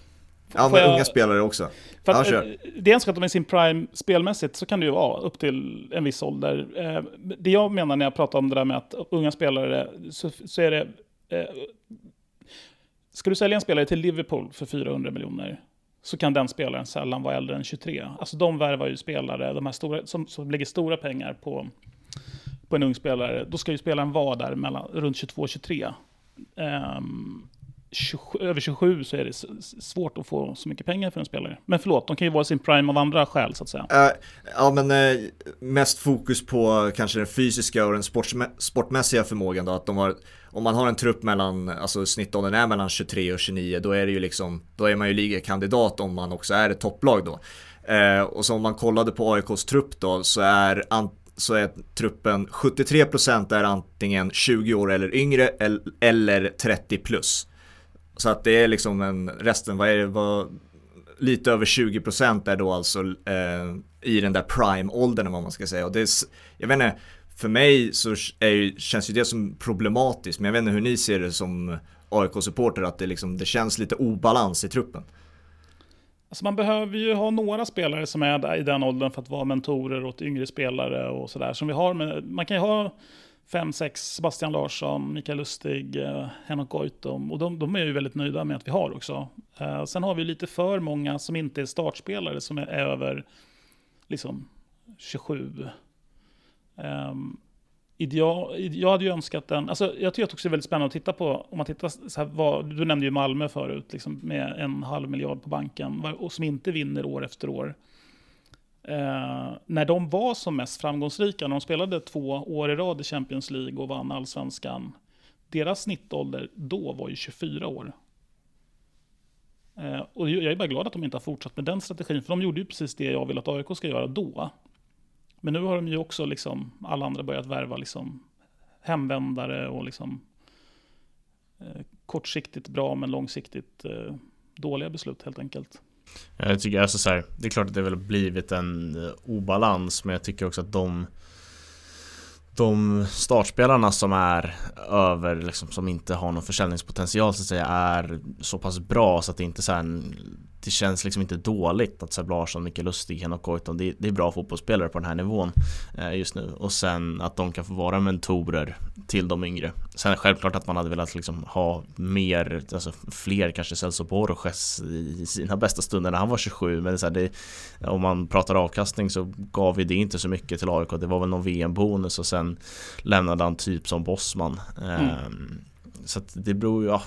Ja men jag- unga spelare också. För Ja, att, kör. eh, dels ska att de är sin prime spelmässigt så kan det ju vara upp till en viss ålder. Eh, Det jag menar när jag pratar om det där med att unga spelare, så, så är det... Ska du sälja en spelare till Liverpool för 400 miljoner så kan den spelaren sällan vara äldre än 23. Alltså de värvar ju spelare, de här stora, som, som lägger stora pengar på, på en ung spelare. Då ska ju spelaren vara där mellan, runt 22 och 23. Um, 27, över 27 så är det svårt att få så mycket pengar för en spelare. Men förlåt, de kan ju vara i sin prime av andra skäl så att säga. Uh, ja men uh, mest fokus på kanske den fysiska och den sportmässiga förmågan då. Att de har, om man har en trupp mellan, alltså snittåldern är mellan 23 och 29 då är det ju liksom, då är man ju ligakandidat om man också är ett topplag då. Uh, och så om man kollade på AIKs trupp då så är, så är truppen 73% är antingen 20 år eller yngre eller 30 plus. Så att det är liksom en, resten, vad är det, vad, lite över 20% är då alltså eh, i den där prime-åldern eller vad man ska säga. Och det är, jag vet inte, för mig så är, ju- känns ju det som problematiskt, men jag vet inte hur ni ser det som AIK-supporter, att det, liksom, det känns lite obalans i truppen. Alltså man behöver ju ha några spelare som är där i den åldern för att vara mentorer åt yngre spelare och sådär. Som vi har med, man kan ju ha fem, sex, Sebastian Larsson, Mikael Lustig, eh, Henok Goitom. Och de, de är ju väldigt nöjda med att vi har också. Eh, sen har vi lite för många som inte är startspelare som är över liksom 27. Ehm, jag hade ju önskat den, alltså jag tycker också det är väldigt spännande att titta på, om man tittar så här, vad, du nämnde ju Malmö förut, liksom med en halv miljard på banken, och som inte vinner år efter år. Eh, när de var som mest framgångsrika, när de spelade två år i rad i Champions League och vann allsvenskan, deras snittålder då var ju 24 år. Eh, och jag är bara glad att de inte har fortsatt med den strategin, för de gjorde ju precis det jag vill att AIK ska göra då. Men nu har de ju också, liksom, alla andra börjat värva liksom, hemvändare och liksom, eh, kortsiktigt bra men långsiktigt eh, dåliga beslut helt enkelt. Eh, jag tycker alltså så här, det är klart att det väl har blivit en eh, obalans men jag tycker också att de de startspelarna som är över, liksom, som inte har någon försäljningspotential så att säga, är så pass bra så att det inte så här, det känns liksom inte dåligt att Seb Larsson, Mikael Lustig, Henok Goitom, det, det är bra fotbollsspelare på den här nivån eh, just nu. Och sen att de kan få vara mentorer till de yngre. Sen självklart att man hade velat liksom ha mer, alltså fler kanske Celso Borges i sina bästa stunder när han var 27. Men det så här, det, om man pratar avkastning så gav ju det inte så mycket till AIK. Det var väl någon VM-bonus och sen lämnade han typ som bossman. Mm. Ehm, så det beror ju, ja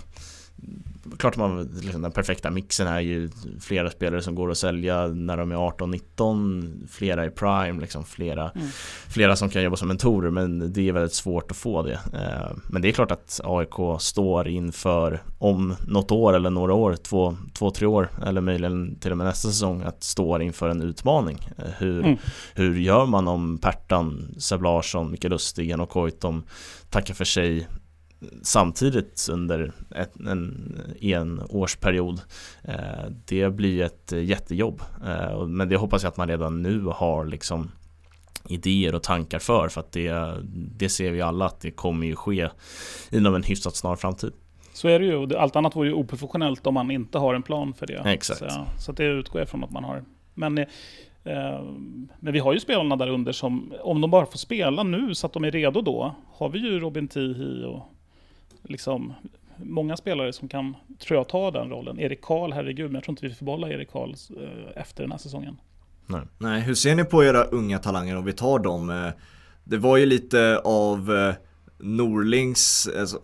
Klart man, liksom den perfekta mixen är ju flera spelare som går att sälja när de är 18-19 Flera i prime, liksom flera, mm. flera som kan jobba som mentorer. Men det är väldigt svårt att få det. Eh, Men det är klart att AIK står inför om något år eller några år, två, två tre år eller möjligen till och med nästa säsong att stå inför en utmaning. Eh, Hur, mm. hur gör man om Pertan, Seb Larsson, Mikael Lustig, och Koitom tackar för sig samtidigt under ett, en, en årsperiod. Eh, det blir ett jättejobb. Eh, men det hoppas jag att man redan nu har liksom idéer och tankar för för att det, det ser vi alla att det kommer ju ske inom en hyfsat snar framtid. Så är det ju. Allt annat vore ju oprofessionellt om man inte har en plan för det. Exakt. Så, så det utgår jag från att man har. Men, eh, men vi har ju spelarna där under som, om de bara får spela nu så att de är redo då, har vi ju Robin Tihi och liksom, många spelare som kan, tror jag, ta den rollen. Erik Karl, herregud, men jag tror inte vi får behålla Erik Karl eh, efter den här säsongen. Nej. Nej, hur ser ni på era unga talanger om vi tar dem? Eh, det var ju lite av eh, Norlings, alltså,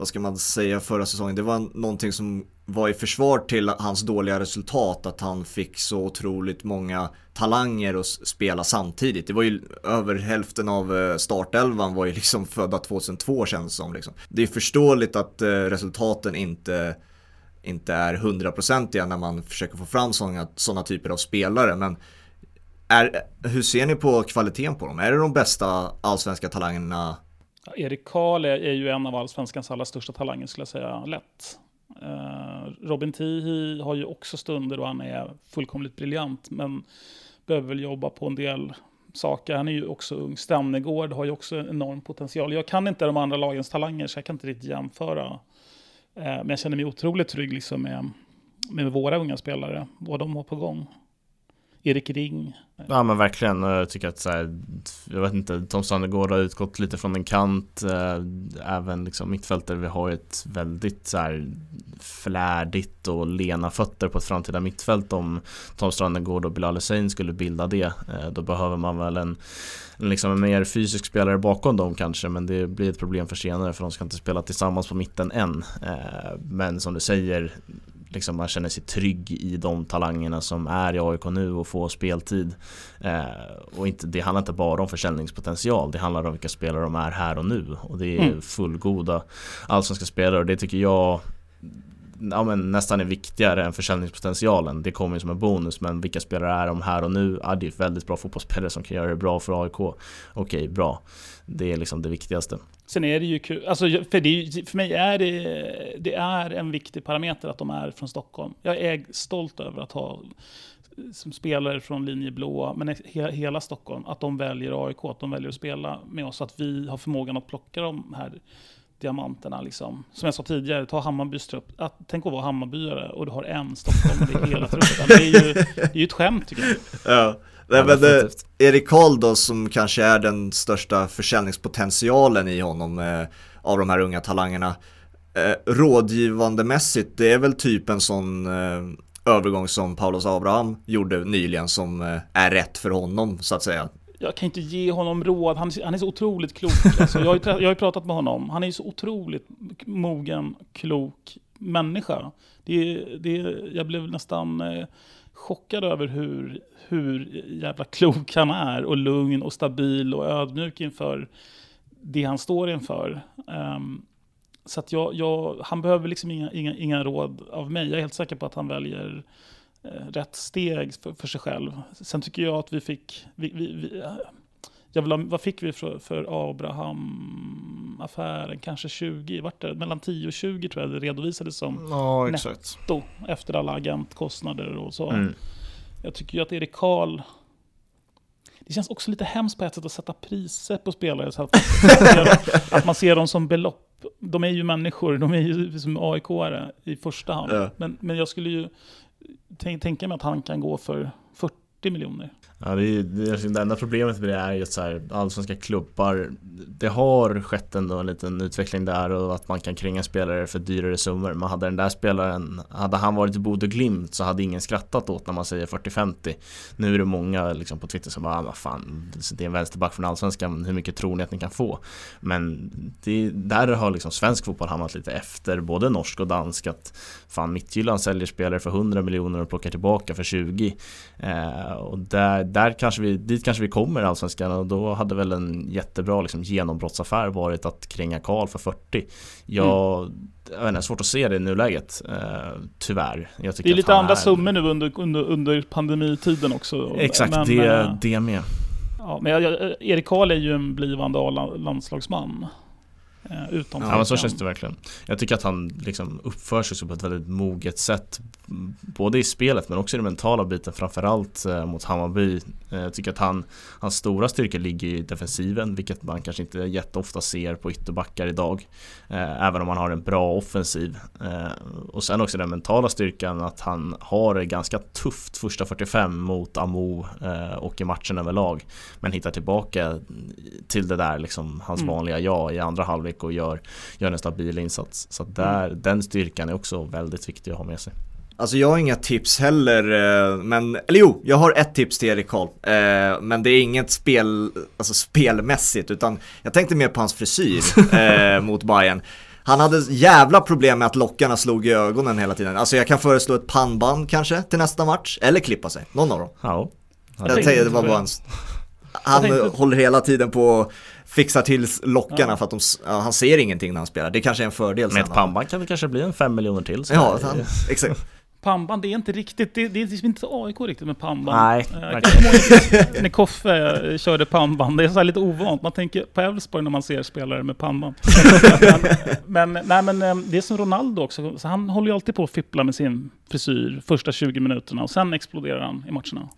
vad ska man säga förra säsongen, det var någonting som var i försvar till hans dåliga resultat, att han fick så otroligt många talanger att spela samtidigt. Det var ju över hälften av eh, startelvan var ju liksom födda 2002 känns det som. Liksom. Det är förståeligt att eh, resultaten inte, inte är hundraprocentiga när man försöker få fram sådana, sådana typer av spelare, men är, hur ser ni på kvaliteten på dem? Är det de bästa allsvenska talangerna Erik Karl är, är, ju en av allsvenskans allra största talanger skulle jag säga, lätt. Uh, Robin Tihi har ju också stunder och han är fullkomligt briljant, men behöver väl jobba på en del saker. Han är ju också ung. Stannegård har ju också enorm potential. Jag kan inte de andra lagens talanger, så jag kan inte riktigt jämföra. Uh, men jag känner mig otroligt trygg liksom med, med våra unga spelare, vad de har på gång. Erik Ring. Ja men verkligen, jag tycker att så här, jag vet inte, Tom Sandegård har utgått lite från en kant, eh, även liksom mittfältare, vi har ju ett väldigt så här flärdigt och lena fötter på ett framtida mittfält om Tom Strandegård och Bilal Hussein skulle bilda det. Eh, då behöver man väl en, liksom en mer fysisk spelare bakom dem kanske, men det blir ett problem för senare för de ska inte spela tillsammans på mitten än. Eh, men som du säger, liksom man känner sig trygg i de talangerna som är i AIK nu och får speltid. Eh, och inte, det handlar inte bara om försäljningspotential, det handlar om vilka spelare de är här och nu. Och det är mm. fullgoda allsvenska spelare och det tycker jag ja, men nästan är viktigare än försäljningspotentialen. Det kommer ju som en bonus, men vilka spelare är de här och nu? Ja, det är väldigt bra fotbollsspelare som kan göra det bra för AIK. Okej, bra. Det är liksom det viktigaste. Sen är det ju kul, alltså för, det, för mig är det, det är en viktig parameter att de är från Stockholm. Jag är stolt över att ha som spelare från linje blå, men hela Stockholm, att de väljer AIK, att de väljer att spela med oss, att vi har förmågan att plocka de här diamanterna. Liksom. Som jag sa tidigare, ta Hammarbys trupp. Att, tänk att vara Hammarbyare och du har en Stockholm i hela truppen. Det är ju det är ju ett skämt tycker jag. Ja. Nej, men det, Erik Karl då som kanske är den största försäljningspotentialen i honom eh, av de här unga talangerna. Eh, rådgivandemässigt, det är väl typ en sån eh, övergång som Paulus Abraham gjorde nyligen som eh, är rätt för honom så att säga jag kan inte ge honom råd, han, han är så otroligt klok. Alltså, jag, har, jag har pratat med honom, han är så otroligt mogen, klok människa. Det, det, jag blev nästan eh, chockad över hur, hur jävla klok han är och lugn och stabil och ödmjuk inför det han står inför. Um, så att jag, jag, han behöver liksom inga, inga, inga råd av mig. Jag är helt säker på att han väljer Eh, rätt steg för, för, sig själv. Sen tycker jag att vi fick, vi, vi, vi jag vill ha, vad fick vi för, för Abraham-affären? Kanske 20, vart det? Mellan 10 och 20 tror jag det redovisades som ja, netto efter alla agentkostnader och så. Mm. Jag tycker ju att Erik Karl det känns också lite hemskt på ett sätt att sätta priser på spelare. Så att, man ser, att man ser dem som belopp. De är ju människor, de är ju som AIK-are i första hand. Ja. Men, men jag skulle ju tänka mig att han kan gå för 40 miljoner. Ja, det, är, det, är, det enda problemet med det är ju att så här, allsvenska klubbar Det har skett ändå en liten utveckling där och att man kan kränga spelare för dyrare summor. Men hade den där spelaren Hade han varit i Bodö Glimt så hade ingen skrattat åt när man säger 40-50 Nu är det många liksom på Twitter som bara ah, vad fan Det är en vänsterback från Allsvenskan Hur mycket tror ni att ni kan få? Men det, där har liksom svensk fotboll hamnat lite efter både norsk och dansk att Fan Midtjylland säljer spelare för 100 miljoner och plockar tillbaka för 20 eh, Och där där kanske vi, dit kanske vi kommer i Allsvenskan och då hade väl en jättebra liksom, genombrottsaffär varit att kränga Karl för 40. Jag, mm. jag vet inte, svårt att se det i nuläget, eh, tyvärr. Jag det är lite andra är... summor nu under, under, under pandemitiden också. Exakt, men, det, äh, det med. Ja, men jag, Erik Karl är ju en blivande landslagsman. Eh, utom ja men så känns det verkligen. Jag tycker att han liksom uppför sig på ett väldigt moget sätt Både i spelet men också i den mentala biten framförallt eh, mot Hammarby eh, Jag tycker att han Hans stora styrka ligger i defensiven vilket man kanske inte jätteofta ser på ytterbackar idag Även om han har en bra offensiv Och sen också den mentala styrkan att han har det ganska tufft första 45 mot Amo och i matchen överlag Men hittar tillbaka till det där liksom hans mm. vanliga jag i andra halvlek och gör, gör en stabil insats. Så där, mm. den styrkan är också väldigt viktig att ha med sig. Alltså jag har inga tips heller, eh, men, eller jo, jag har ett tips till Erik Karl. Eh, men det är inget spel, alltså spelmässigt, utan jag tänkte mer på hans frisyr eh, mot Bayern. Han hade jävla problem med att lockarna slog i ögonen hela tiden. Alltså jag kan föreslå ett pannband kanske till nästa match, eller klippa sig, någon av dem. Ja. Jag, jag tänkte det var bara en... Han håller hela tiden på fixar till lockarna ja. för att de, ja, han ser ingenting när han spelar. Det kanske är en fördel. Med ett pannband kan det kanske bli en fem miljoner till. Ja, han, exakt. Pannband, det är inte riktigt, det, det är liksom inte AIK riktigt med pannband. Nej, äh, När Koffe eh, körde pannband, det är så lite ovant. Man tänker på Elfsborg när man ser spelare med pannband. men, men, nej, men eh, det är som Ronaldo också, så han håller ju alltid på att fippla med sin frisyr första 20 minuterna och sen exploderar han i matcherna.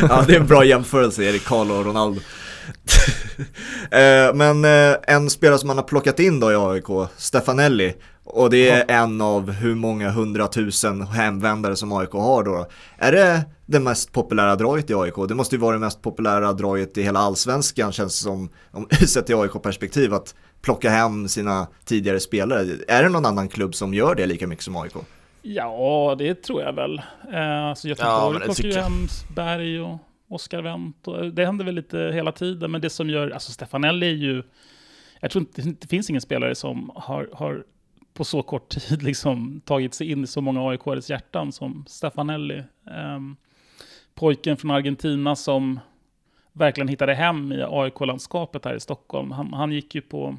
ja, det är en bra jämförelse, Erik Karl och Ronaldo. Eh, men eh, en spelare som man har plockat in då i AIK, Stefanelli, och det är ja. en av hur många hundratusen hemvändare som AIK har då. Är det det mest populära draget i AIK? Det måste ju vara det mest populära draget i hela allsvenskan känns det som, om sett i AIK-perspektiv, att plocka hem sina tidigare spelare. Är det någon annan klubb som gör det lika mycket som AIK? Ja, det tror jag väl. Eh, alltså Göteborg ja, plockar ju hem Berg och Oscar Wendt. Det händer väl lite hela tiden, men det som gör, alltså Stefanelli är ju, jag tror inte, det finns ingen spelare som har, har på så kort tid liksom tagit sig in i så många AIK-ares hjärtan som Stefanelli. Um, pojken från Argentina som verkligen hittade hem i AIK-landskapet här i Stockholm. Han, han, gick ju på...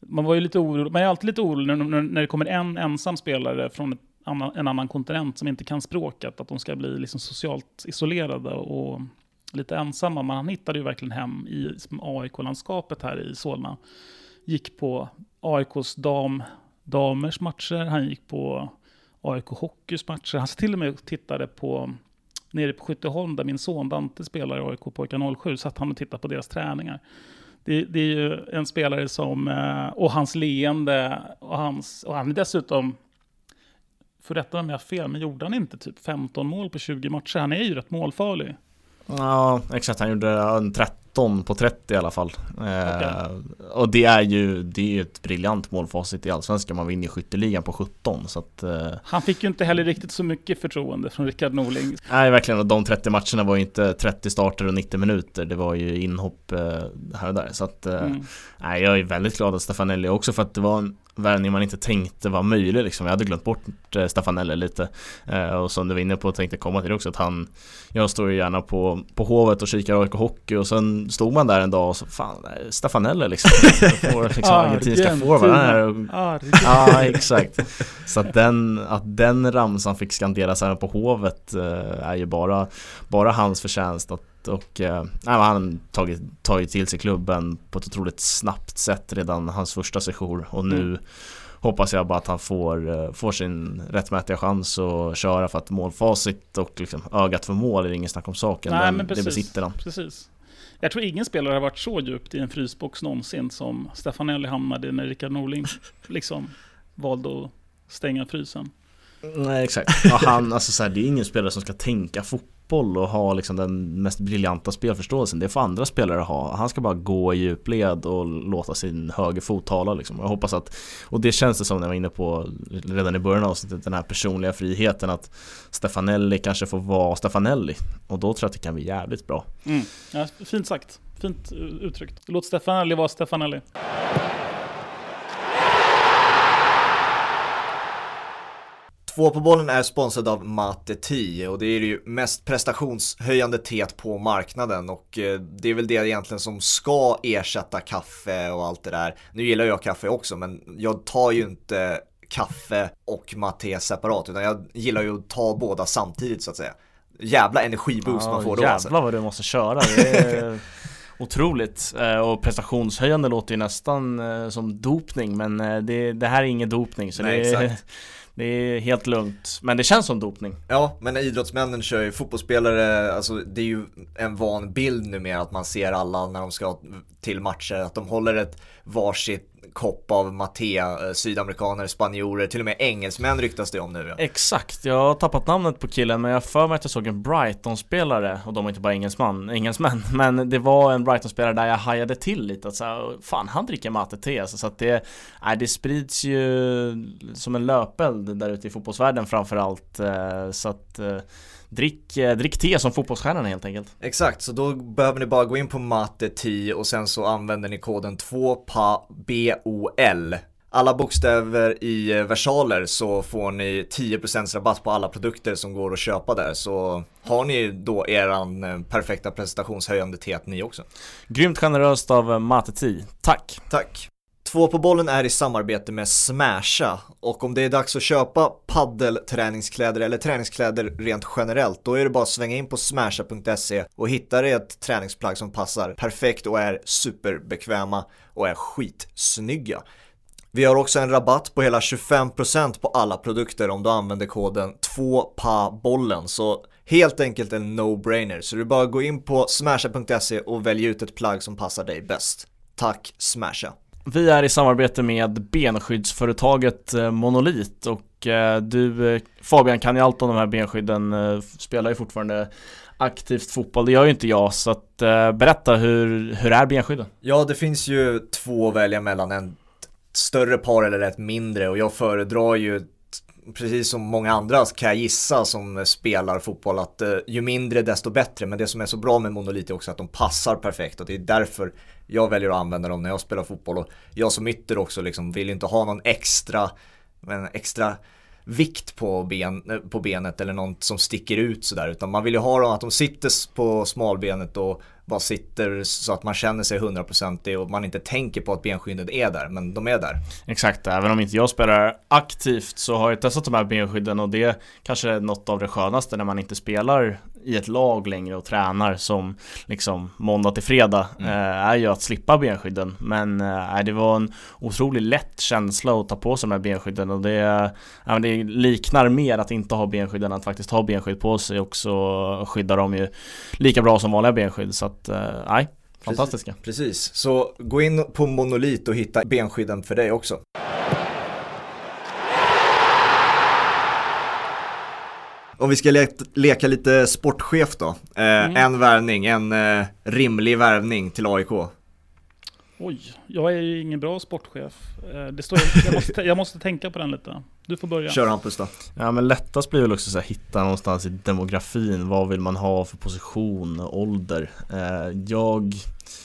Man var ju lite orolig, man är alltid lite orolig när, när det kommer en ensam spelare från ett en annan kontinent som inte kan språket, att de ska bli liksom socialt isolerade och lite ensamma. Men han hittade ju verkligen hem i AIK-landskapet här i Solna. Gick på AIKs dam, damers matcher, han gick på AIK Hockeys matcher. Han till och med tittade på, nere på Skytteholm där min son Dante spelar i AIK Pojkar 07, satt han och tittade på deras träningar. Det, det, är ju en spelare som, eh, och hans leende, och, hans, och han är dessutom för rätta mig om jag har fel, men gjorde han inte typ 15 mål på 20 matcher? Han är ju rätt målfarlig. Ja, exakt. Han gjorde en 13 på 30 i alla fall. Okay. Eh, och det är ju det är ett briljant målfacit i Allsvenskan. Man vinner skytteligan på 17. Så att, eh... Han fick ju inte heller riktigt så mycket förtroende från Rickard Norling. Nej, verkligen. Och de 30 matcherna var ju inte 30 starter och 90 minuter. Det var ju inhopp eh, här och där. Så att, mm. nej, jag är väldigt glad att Stefanelli också för att det var en värvning man inte tänkte var möjlig liksom. Jag hade glömt bort eh, Staffan Eller lite. Eh, Och som du var inne på tänkte komma till också att han Jag står ju gärna på, på Hovet och kikar AIK Hockey och sen stod man där en dag och så fan Staffan Eller liksom, får, liksom Argentinska forward här. Ja exakt. Så att den, att den ramsan fick skanderas även på Hovet eh, är ju bara Bara hans förtjänst att och eh, han tagit, tagit till sig klubben på ett otroligt snabbt sätt redan hans första sejour och nu mm. hoppas jag bara att han får, eh, får sin rättmätiga chans att köra för att målfacit och liksom ögat för mål är ingen snack om saken. Nej, Den, precis, det besitter han. Precis. Jag tror ingen spelare har varit så djupt i en frysbox någonsin som Stefanelli hamnade när Rickard Norling liksom valde att stänga frysen. Nej exakt. Ja, han, alltså, så här, det är ingen spelare som ska tänka fotboll fotboll och ha liksom den mest briljanta spelförståelsen. Det får andra spelare ha. Han ska bara gå i djupled och låta sin högerfot tala liksom. Jag hoppas att, och det känns det som när jag var inne på redan i början av avsnittet, den här personliga friheten att Stefanelli kanske får vara Stefanelli. Och då tror jag att det kan bli jävligt bra. Mm. Ja, fint sagt. Fint uttryckt. Låt Stefanelli vara Stefanelli. Två på bollen är sponsrad av Mate 10 och det är ju mest prestationshöjande teet på marknaden och eh, det är väl det egentligen som ska ersätta kaffe och allt det där. Nu gillar jag kaffe också men jag tar ju inte kaffe och mate separat utan jag gillar ju att ta båda samtidigt så att säga. Jävla energiboost ja, man får då. Alltså. Jävlar vad du måste köra. Är otroligt. Eh, och prestationshöjande låter ju nästan eh, som dopning men det, det här är ingen dopning. Så Nej, det, exakt. Det är helt lugnt, men det känns som dopning. Ja, men idrottsmännen kör ju fotbollsspelare, alltså det är ju en van bild numera att man ser alla när de ska till matcher, att de håller ett varsitt kopp av mattea, eh, sydamerikaner, spanjorer, till och med engelsmän ryktas det om nu ja. Exakt, jag har tappat namnet på killen men jag för mig att jag såg en Brighton-spelare och de var inte bara engelsman, engelsmän men det var en Brighton-spelare där jag hajade till lite att så fan han dricker matte-te alltså, så att det, äh, det sprids ju som en löpeld där ute i fotbollsvärlden framförallt eh, så att eh, Drick, eh, drick te som fotbollsstjärnorna helt enkelt. Exakt, så då behöver ni bara gå in på matte 10 och sen så använder ni koden 2PABOL. Alla bokstäver i eh, versaler så får ni 10% rabatt på alla produkter som går att köpa där. Så har ni då eran eh, perfekta prestationshöjande te ni också. Grymt generöst av Mate 10. Tack! Tack! Två på bollen är i samarbete med Smasha och om det är dags att köpa paddelträningskläder eller träningskläder rent generellt då är det bara att svänga in på smasha.se och hitta dig ett träningsplagg som passar perfekt och är superbekväma och är skitsnygga. Vi har också en rabatt på hela 25% på alla produkter om du använder koden 2PABOLLEN så helt enkelt en no-brainer så du bara gå in på smasha.se och välj ut ett plagg som passar dig bäst. Tack Smasha! Vi är i samarbete med benskyddsföretaget eh, Monolit och eh, du eh, Fabian kan ju allt om de här benskydden, spelar ju fortfarande aktivt fotboll, det gör ju inte jag så att berätta hur, hur är benskydden? Ja det finns ju två att välja mellan, en större par eller ett mindre och jag föredrar ju precis som många andra kan jag gissa som spelar fotboll att eh, ju mindre desto bättre. Men det som är så bra med Monolit är också att de passar perfekt och det är därför jag väljer att använda dem när jag spelar fotboll. Och jag som ytter också liksom vill inte ha någon extra, men extra vikt på, ben, eh, på benet eller något som sticker ut sådär utan man vill ju ha dem att de sitter på smalbenet och bara sitter så att man känner sig hundraprocentig och man inte tänker på att benskyddet är där, men de är där. Exakt, även om inte jag spelar aktivt så har jag testat de här benskydden och det kanske är något av det skönaste när man inte spelar i ett lag längre och tränar som liksom måndag till fredag mm. eh, är ju att slippa benskydden. Men eh, det var en otroligt lätt känsla att ta på sig de här benskydden och det, eh, det liknar mer att inte ha benskydd än att faktiskt ha benskydd på sig och så skyddar de ju lika bra som vanliga benskydd. Så att, eh, nej, fantastiska. Precis, precis, så gå in på Monolit och hitta benskydden för dig också. Om vi ska le leka lite sportchef då. Eh, mm. En värvning, en eh, rimlig värvning till AIK. Oj, jag är ju ingen bra sportchef. Eh, det står, jag, måste, jag måste tänka på den lite. Du får börja. Kör Hampus då. Ja men lättast blir väl också att hitta någonstans i demografin. Vad vill man ha för position, ålder? Eh, jag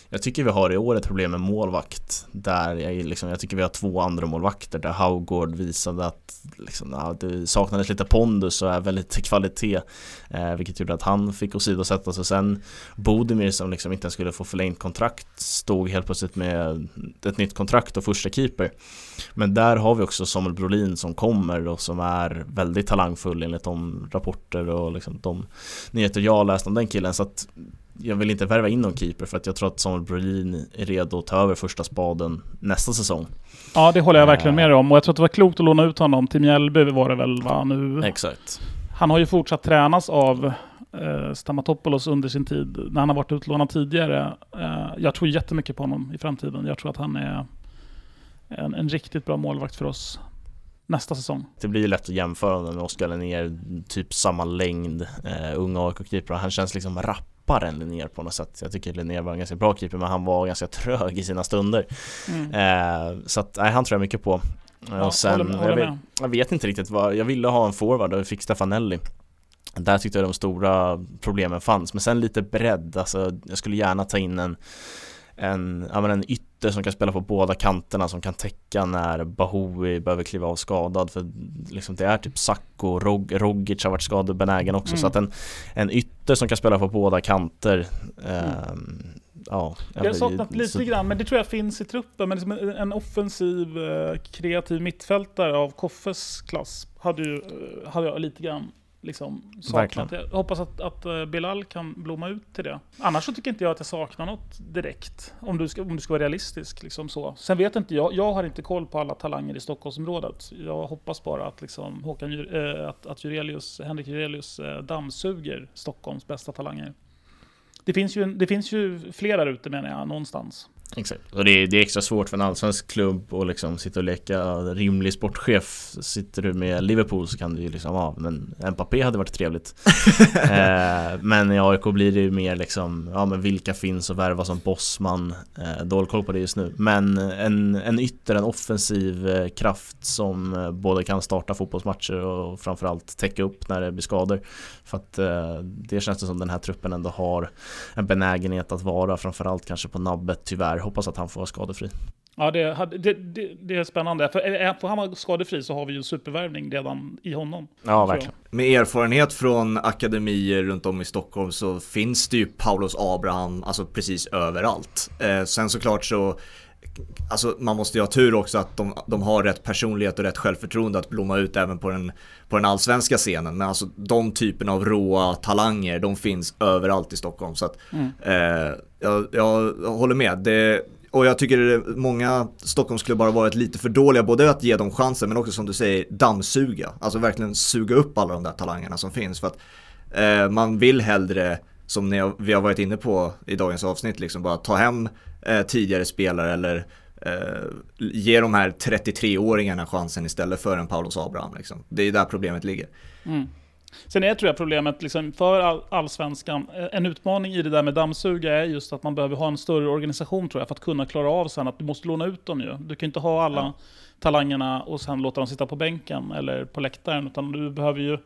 jag tycker vi har i år ett problem med målvakt Där jag, liksom, jag tycker vi har två andra målvakter Där Haugård visade att liksom, ja, det saknades lite pondus och även lite kvalitet eh, Vilket gjorde att han fick åsidosättas och sen Bodimir som liksom inte ens skulle få förlängt kontrakt Stod helt plötsligt med ett nytt kontrakt och första keeper Men där har vi också Samuel Brolin som kommer och som är väldigt talangfull enligt de rapporter och liksom de nyheter jag läst om den killen så att jag vill inte värva in någon keeper för att jag tror att Samuel Brolin är redo att ta över första spaden nästa säsong. Ja, det håller jag verkligen med om och jag tror att det var klokt att låna ut honom till Mjällby var det väl va nu? Exakt. Han har ju fortsatt tränas av eh, Stamatopoulos under sin tid, när han har varit utlånad tidigare. Eh, jag tror jättemycket på honom i framtiden. Jag tror att han är en, en riktigt bra målvakt för oss nästa säsong. Det blir ju lätt att jämföra med Oskar Linnér, typ samma längd, eh, unga AIK-keeper. Han känns liksom rappare än Linnér på något sätt. Jag tycker Linnér var en ganska bra keeper, men han var ganska trög i sina stunder. Mm. Eh, så att, nej, han tror jag mycket på. Ja, och sen, håller- håller jag, vet, jag vet inte riktigt vad, jag ville ha en forward och vi fick Stefanelli. Där tyckte jag de stora problemen fanns, men sen lite bredd, alltså jag skulle gärna ta in en en, ja, men en ytter som kan spela på båda kanterna som kan täcka när Bahoui behöver kliva av skadad för liksom det är typ Sacco, Rog, Rogic har varit skadebenägen också Mm. så att en, en ytter som kan spela på båda kanter ehm, Ja, Jag har saknat så- lite grann, men det tror jag finns i truppen. Men liksom en, en offensiv, eh, kreativ mittfältare av Koffes klass hade, ju, eh, hade jag lite grann liksom saknat. Jag hoppas att, att eh, Bilal kan blomma ut till det. Annars så tycker inte jag att jag saknar något direkt. Om du ska, om du ska vara realistisk. Liksom så. Sen vet inte jag, jag har inte koll på alla talanger i Stockholmsområdet. Jag hoppas bara att, liksom Håkan, eh, att, att Jurelius, Henrik Jurelius eh, dammsuger Stockholms bästa talanger. Det finns ju, det finns ju flera ute menar jag, någonstans. Exakt, och det är, det är extra svårt för en allsvensk klubb att liksom sitta och leka. Rimlig sportchef Sitter du med Liverpool så kan du ju liksom, ja men Mbappé hade varit trevligt. Eh, Men i AIK blir det ju mer liksom, ja men vilka finns att värva som bossman? Eh, Dålig koll på det just nu. Men en, en ytter, en offensiv eh, kraft som eh, både kan starta fotbollsmatcher och framförallt täcka upp när det blir skador. För att eh, det känns det som den här truppen ändå har en benägenhet att vara framförallt kanske på nabbet tyvärr. Hoppas att han får vara skadefri. Ja, det, det, det, det är spännande. För får han vara skadefri så har vi ju supervärvning redan i honom. Ja, jag. verkligen. Med erfarenhet från akademier runt om i Stockholm så finns det ju Paulus Abraham, alltså precis överallt. Eh, sen såklart så, alltså man måste ju ha tur också att de, de har rätt personlighet och rätt självförtroende att blomma ut även på den, på den allsvenska scenen. Men alltså de typen av råa talanger, de finns överallt i Stockholm. Så att, Mm. eh, jag, jag håller med. Det, och jag tycker många Stockholmsklubbar har varit lite för dåliga, både att ge dem chansen men också som du säger dammsuga. Alltså verkligen suga upp alla de där talangerna som finns. För att eh, man vill hellre, som ni vi har varit inne på i dagens avsnitt, liksom bara ta hem eh, tidigare spelare eller eh, ge de här 33-åringarna chansen istället för en Paulus Abraham. Liksom. Det är där problemet ligger. Mm. Sen är tror jag problemet liksom för all, allsvenskan, eh, en utmaning i det där med dammsuga är just att man behöver ha en större organisation tror jag för att kunna klara av sen att du måste låna ut dem ju. Du kan inte ha alla Ja. talangerna och sen låta dem sitta på bänken eller på läktaren utan du behöver ju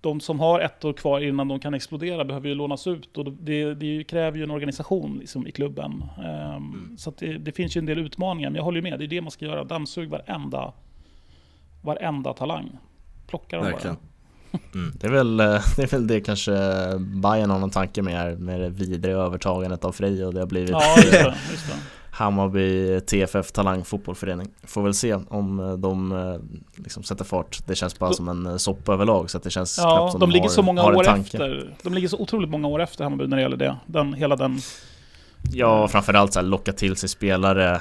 de som har ett år kvar innan de kan explodera behöver ju lånas ut och det, det kräver ju en organisation liksom i klubben. Ehm, Så att det, det finns ju en del utmaningar, men jag håller med. Det är det man ska göra. Dammsug varenda, varenda talang. Plocka dem Verkligen. bara. Det är, väl, eh, det är väl det kanske Bayern har någon tanke med här, med det vidare övertagandet av Frej och det har blivit Ja, just det. Just det. Hammarby TFF Talang Fotbollförening. Får väl se om eh, de eh, liksom sätter fart. Det känns bara som en soppa överlag så att det känns knappt Ja, som de ligger har, så många år tanke. efter. De ligger så otroligt många år efter Hammarby när det gäller det. Den, hela den... Ja, framförallt så här, locka till sig spelare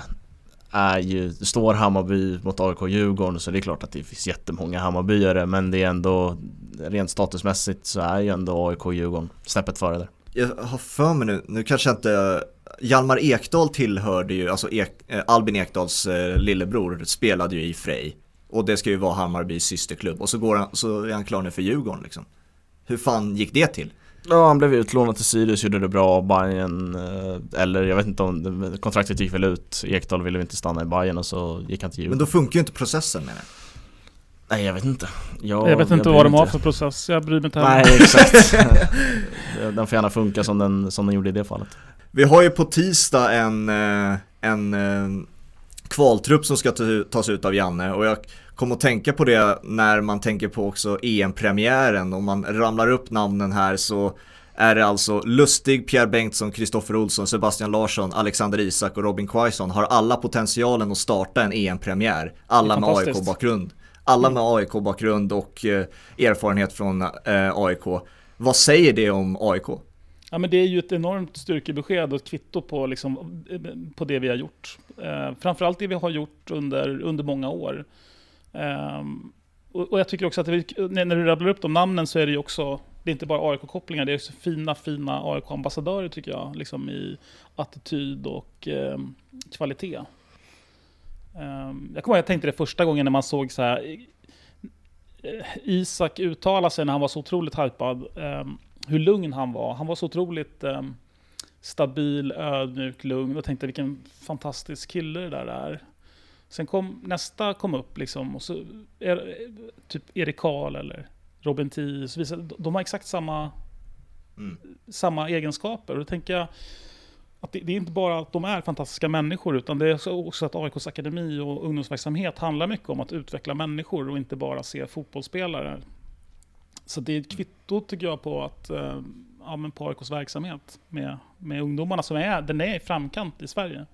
är ju, står Hammarby mot AIK och Djurgården så det är klart att det finns jättemånga Hammarbyare men det är ändå rent statusmässigt så är ju ändå AIK och Djurgården snäppet före där. Jag har för mig nu, nu kanske inte Hjalmar Ekdal tillhörde ju, alltså Ek, eh, Albin Ekdals eh, lillebror spelade ju i Frej. Och det ska ju vara Hammarbys systerklubb. Och så, går han, så är han klar nu för Djurgården liksom. Hur fan gick det till? Ja, han blev utlånad till Sirius, gjorde det bra, Bayern eh, eller jag vet inte om kontraktet gick väl ut, Ekdal ville inte stanna i Bayern och så gick han till Men Djurgården. då funkar ju inte processen menar jag. Nej, jag vet inte. Jag, jag vet inte bryr vad de har för process. Jag bryr mig inte heller. Nej, exakt. den får gärna funka som den, som den gjorde i det fallet. Vi har ju på tisdag en, eh, en eh, kvaltrupp som ska ta- tas ut av Janne och jag kom att tänka på det när man tänker på också EM-premiären. Om man ramlar upp namnen här så är det alltså Lustig, Pierre Bengtsson, Kristoffer Olsson, Sebastian Larsson, Alexander Isak och Robin Quaison har alla potentialen att starta en EM-premiär. Alla med. AIK-bakgrund. Alla med AIK-bakgrund och eh, erfarenhet från eh, AIK. Vad säger det om AIK? Ja, men det är ju ett enormt styrkebesked och ett kvitto på, liksom, på det vi har gjort. Eh, framförallt det vi har gjort under, under många år. Um, och, och jag tycker också att det, när, du rabblar upp de namnen så är det ju också, det är inte bara AIK-kopplingar, det är också fina, fina AIK-ambassadörer tycker jag, liksom i attityd och um, kvalitet. Um, jag kommer ihåg jag tänkte det första gången när man såg så här, eh, Isak uttala sig när han var så otroligt hypad. Um, hur lugn han var. Han var så otroligt um, stabil, ödmjuk, lugn. Och tänkte vilken fantastisk kille det där är. Sen kom nästa kom upp liksom. Och så är, typ Erik Karl eller Robin Tii. De har exakt samma, mm. samma egenskaper. Och då tänker jag att det, det, är inte bara att de är fantastiska människor, utan det är också att AIKs akademi och ungdomsverksamhet handlar mycket om att utveckla människor och inte bara se fotbollsspelare. Så det är ett kvitto tycker jag på att eh, ja, men på AIKs verksamhet med, med ungdomarna som är, den är i framkant i Sverige.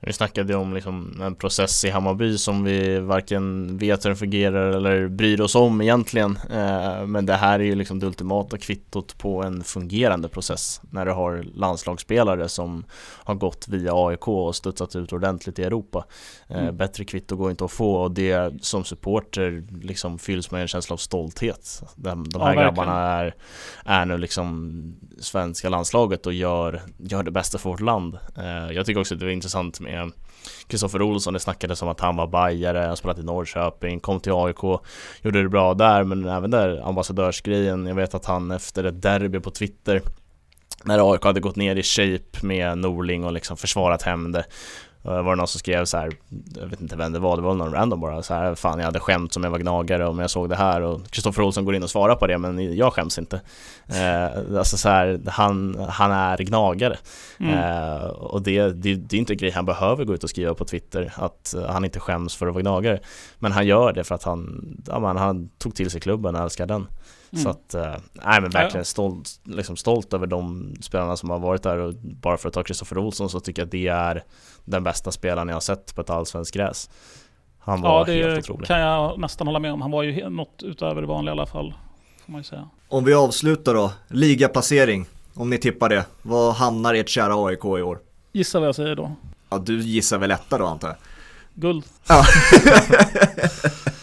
Vi snackade om liksom en process i Hammarby som vi varken vet hur den fungerar eller bryr oss om egentligen. Eh, men det här är ju liksom det ultimata kvittot på en fungerande process när du har landslagsspelare som har gått via AIK och studsat ut ordentligt i Europa. Eh, mm. Bättre kvitto går inte att få och det som supporter liksom fylls med en känsla av stolthet. De, de här ja, grabbarna är, är nu liksom svenska landslaget och gör, gör det bästa för vårt land. Eh, jag tycker också att det var intressant med Kristoffer Olsson, det snackades om att han var bajare, han spelat i Norrköping, kom till AIK, gjorde det bra där, men även där ambassadörsgrejen. Jag vet att han efter ett derby på Twitter när AIK hade gått ner i shape med Norling och liksom försvarat hem det var det någon som skrev så här, jag vet inte vem det var, det var någon random bara så här, fan jag hade skämt som jag var gnagare om jag såg det här och Kristoffer Olsson går in och svarar på det men jag skäms inte. Eh, alltså så här, han, han är gnagare. Mm. Eh, och det, det, det är inte en grej han behöver gå ut och skriva på Twitter, att han inte skäms för att vara gnagare. Men han gör det för att han, ja, man, han tog till sig klubben och älskar den. Mm. Så att, eh, nej men verkligen stolt, liksom stolt över de spelarna som har varit där och bara för att ta Kristoffer Olsson så tycker jag att det är den bästa spelaren jag har sett på ett allsvenskt gräs. Han var ja, det helt otrolig. kan jag nästan hålla med om. Han var ju något utöver det vanliga i alla fall. Får man ju säga. Om vi avslutar då, ligaplacering. Om ni tippar det, vad hamnar ert kära AIK i år? Gissa vad jag säger då. Ja, du gissar väl etta då antar jag? Guld. Ja.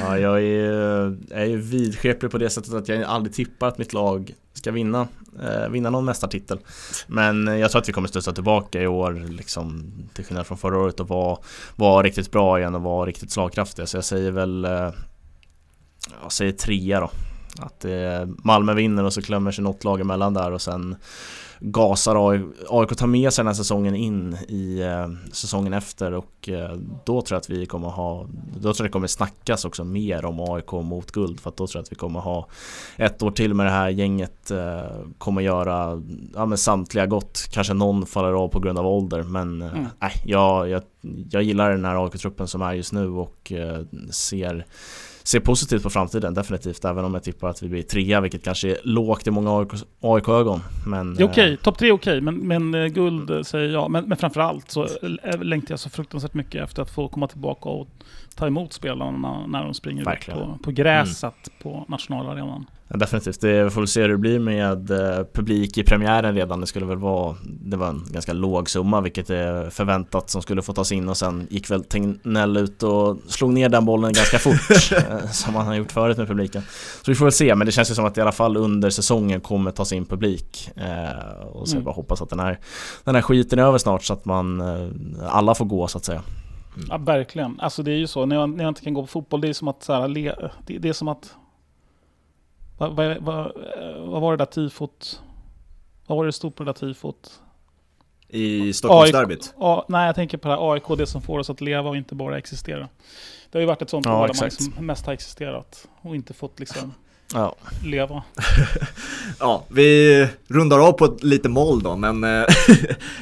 Ja, jag är, är ju vidskeplig på det sättet att jag aldrig tippar att mitt lag ska vinna, eh, vinna någon mästartitel. Men jag tror att vi kommer studsa tillbaka i år, liksom, till skillnad från förra året och vara var riktigt bra igen och vara riktigt slagkraftiga. Så jag säger väl, eh, jag säger trea då. Att eh, Malmö vinner och så klämmer sig något lag emellan där och sen gasar AIK, AIK tar med sig den här säsongen in i eh, säsongen efter och eh, då tror jag att vi kommer ha, då tror jag det kommer snackas också mer om AIK mot guld för att då tror jag att vi kommer ha ett år till med det här gänget, eh, kommer göra ja, men samtliga gott, kanske någon faller av på grund av ålder men mm. nej, jag, jag, jag gillar den här AIK-truppen som är just nu och ser ser positivt på framtiden definitivt, även om jag tippar att vi blir trea, vilket kanske är lågt i många AIK-ögon. Men, det är okej, okay. topp tre är okej, okay. men, men eh, guld mm. säger jag. Men, men framförallt så längtar jag så fruktansvärt mycket efter att få komma tillbaka och ta emot spelarna när de springer Verkligen. ut på, på gräset mm. på nationalarenan. Ja, definitivt, det får vi se hur det blir med eh, publik i premiären redan. Det skulle väl vara, det var en ganska låg summa vilket är förväntat som skulle få tas in och sen gick väl Tegnell ut och slog ner den bollen ganska fort eh, som han har gjort förut med publiken. Så vi får väl se, men det känns ju som att i alla fall under säsongen kommer tas in publik. Eh, och så mm. bara hoppas att den här, den här skiten är över snart så att man alla får gå så att säga. Ja, verkligen. Alltså det är ju så, när jag, när jag inte kan gå på fotboll, det är som att, så här, le, det, det, är som att... Vad, vad, vad, vad, var det där tifot? Vad var det stod på det där tifot? I Stockholmsderbyt? nej, jag tänker på det här AIK, det som får oss att leva och inte bara existera. Det har ju varit ett sånt ja, man liksom mest har existerat och inte fått liksom ja. leva. ja, vi rundar av på ett lite moll då, men... Eh,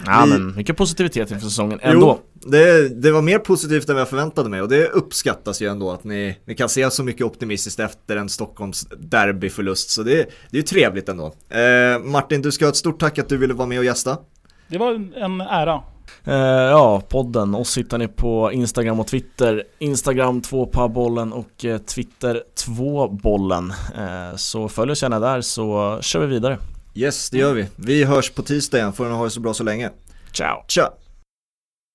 ja, vi... men mycket positivitet inför säsongen ändå. Jo, det, det var mer positivt än vad jag förväntade mig och det uppskattas ju ändå att ni, ni kan se så mycket optimistiskt efter en Stockholms derbyförlust, så det, det är ju trevligt ändå. Eh, Martin, du ska ha ett stort tack att du ville vara med och gästa. Det var en ära. Uh, ja, podden. Oss hittar ni på Instagram och Twitter. Instagram 2pabollen och uh, Twitter 2bollen. Uh, så följ oss gärna där så kör vi vidare. Yes, det gör vi. Vi hörs på tisdag igen. Får ni ha det så bra så länge. Ciao. Ciao.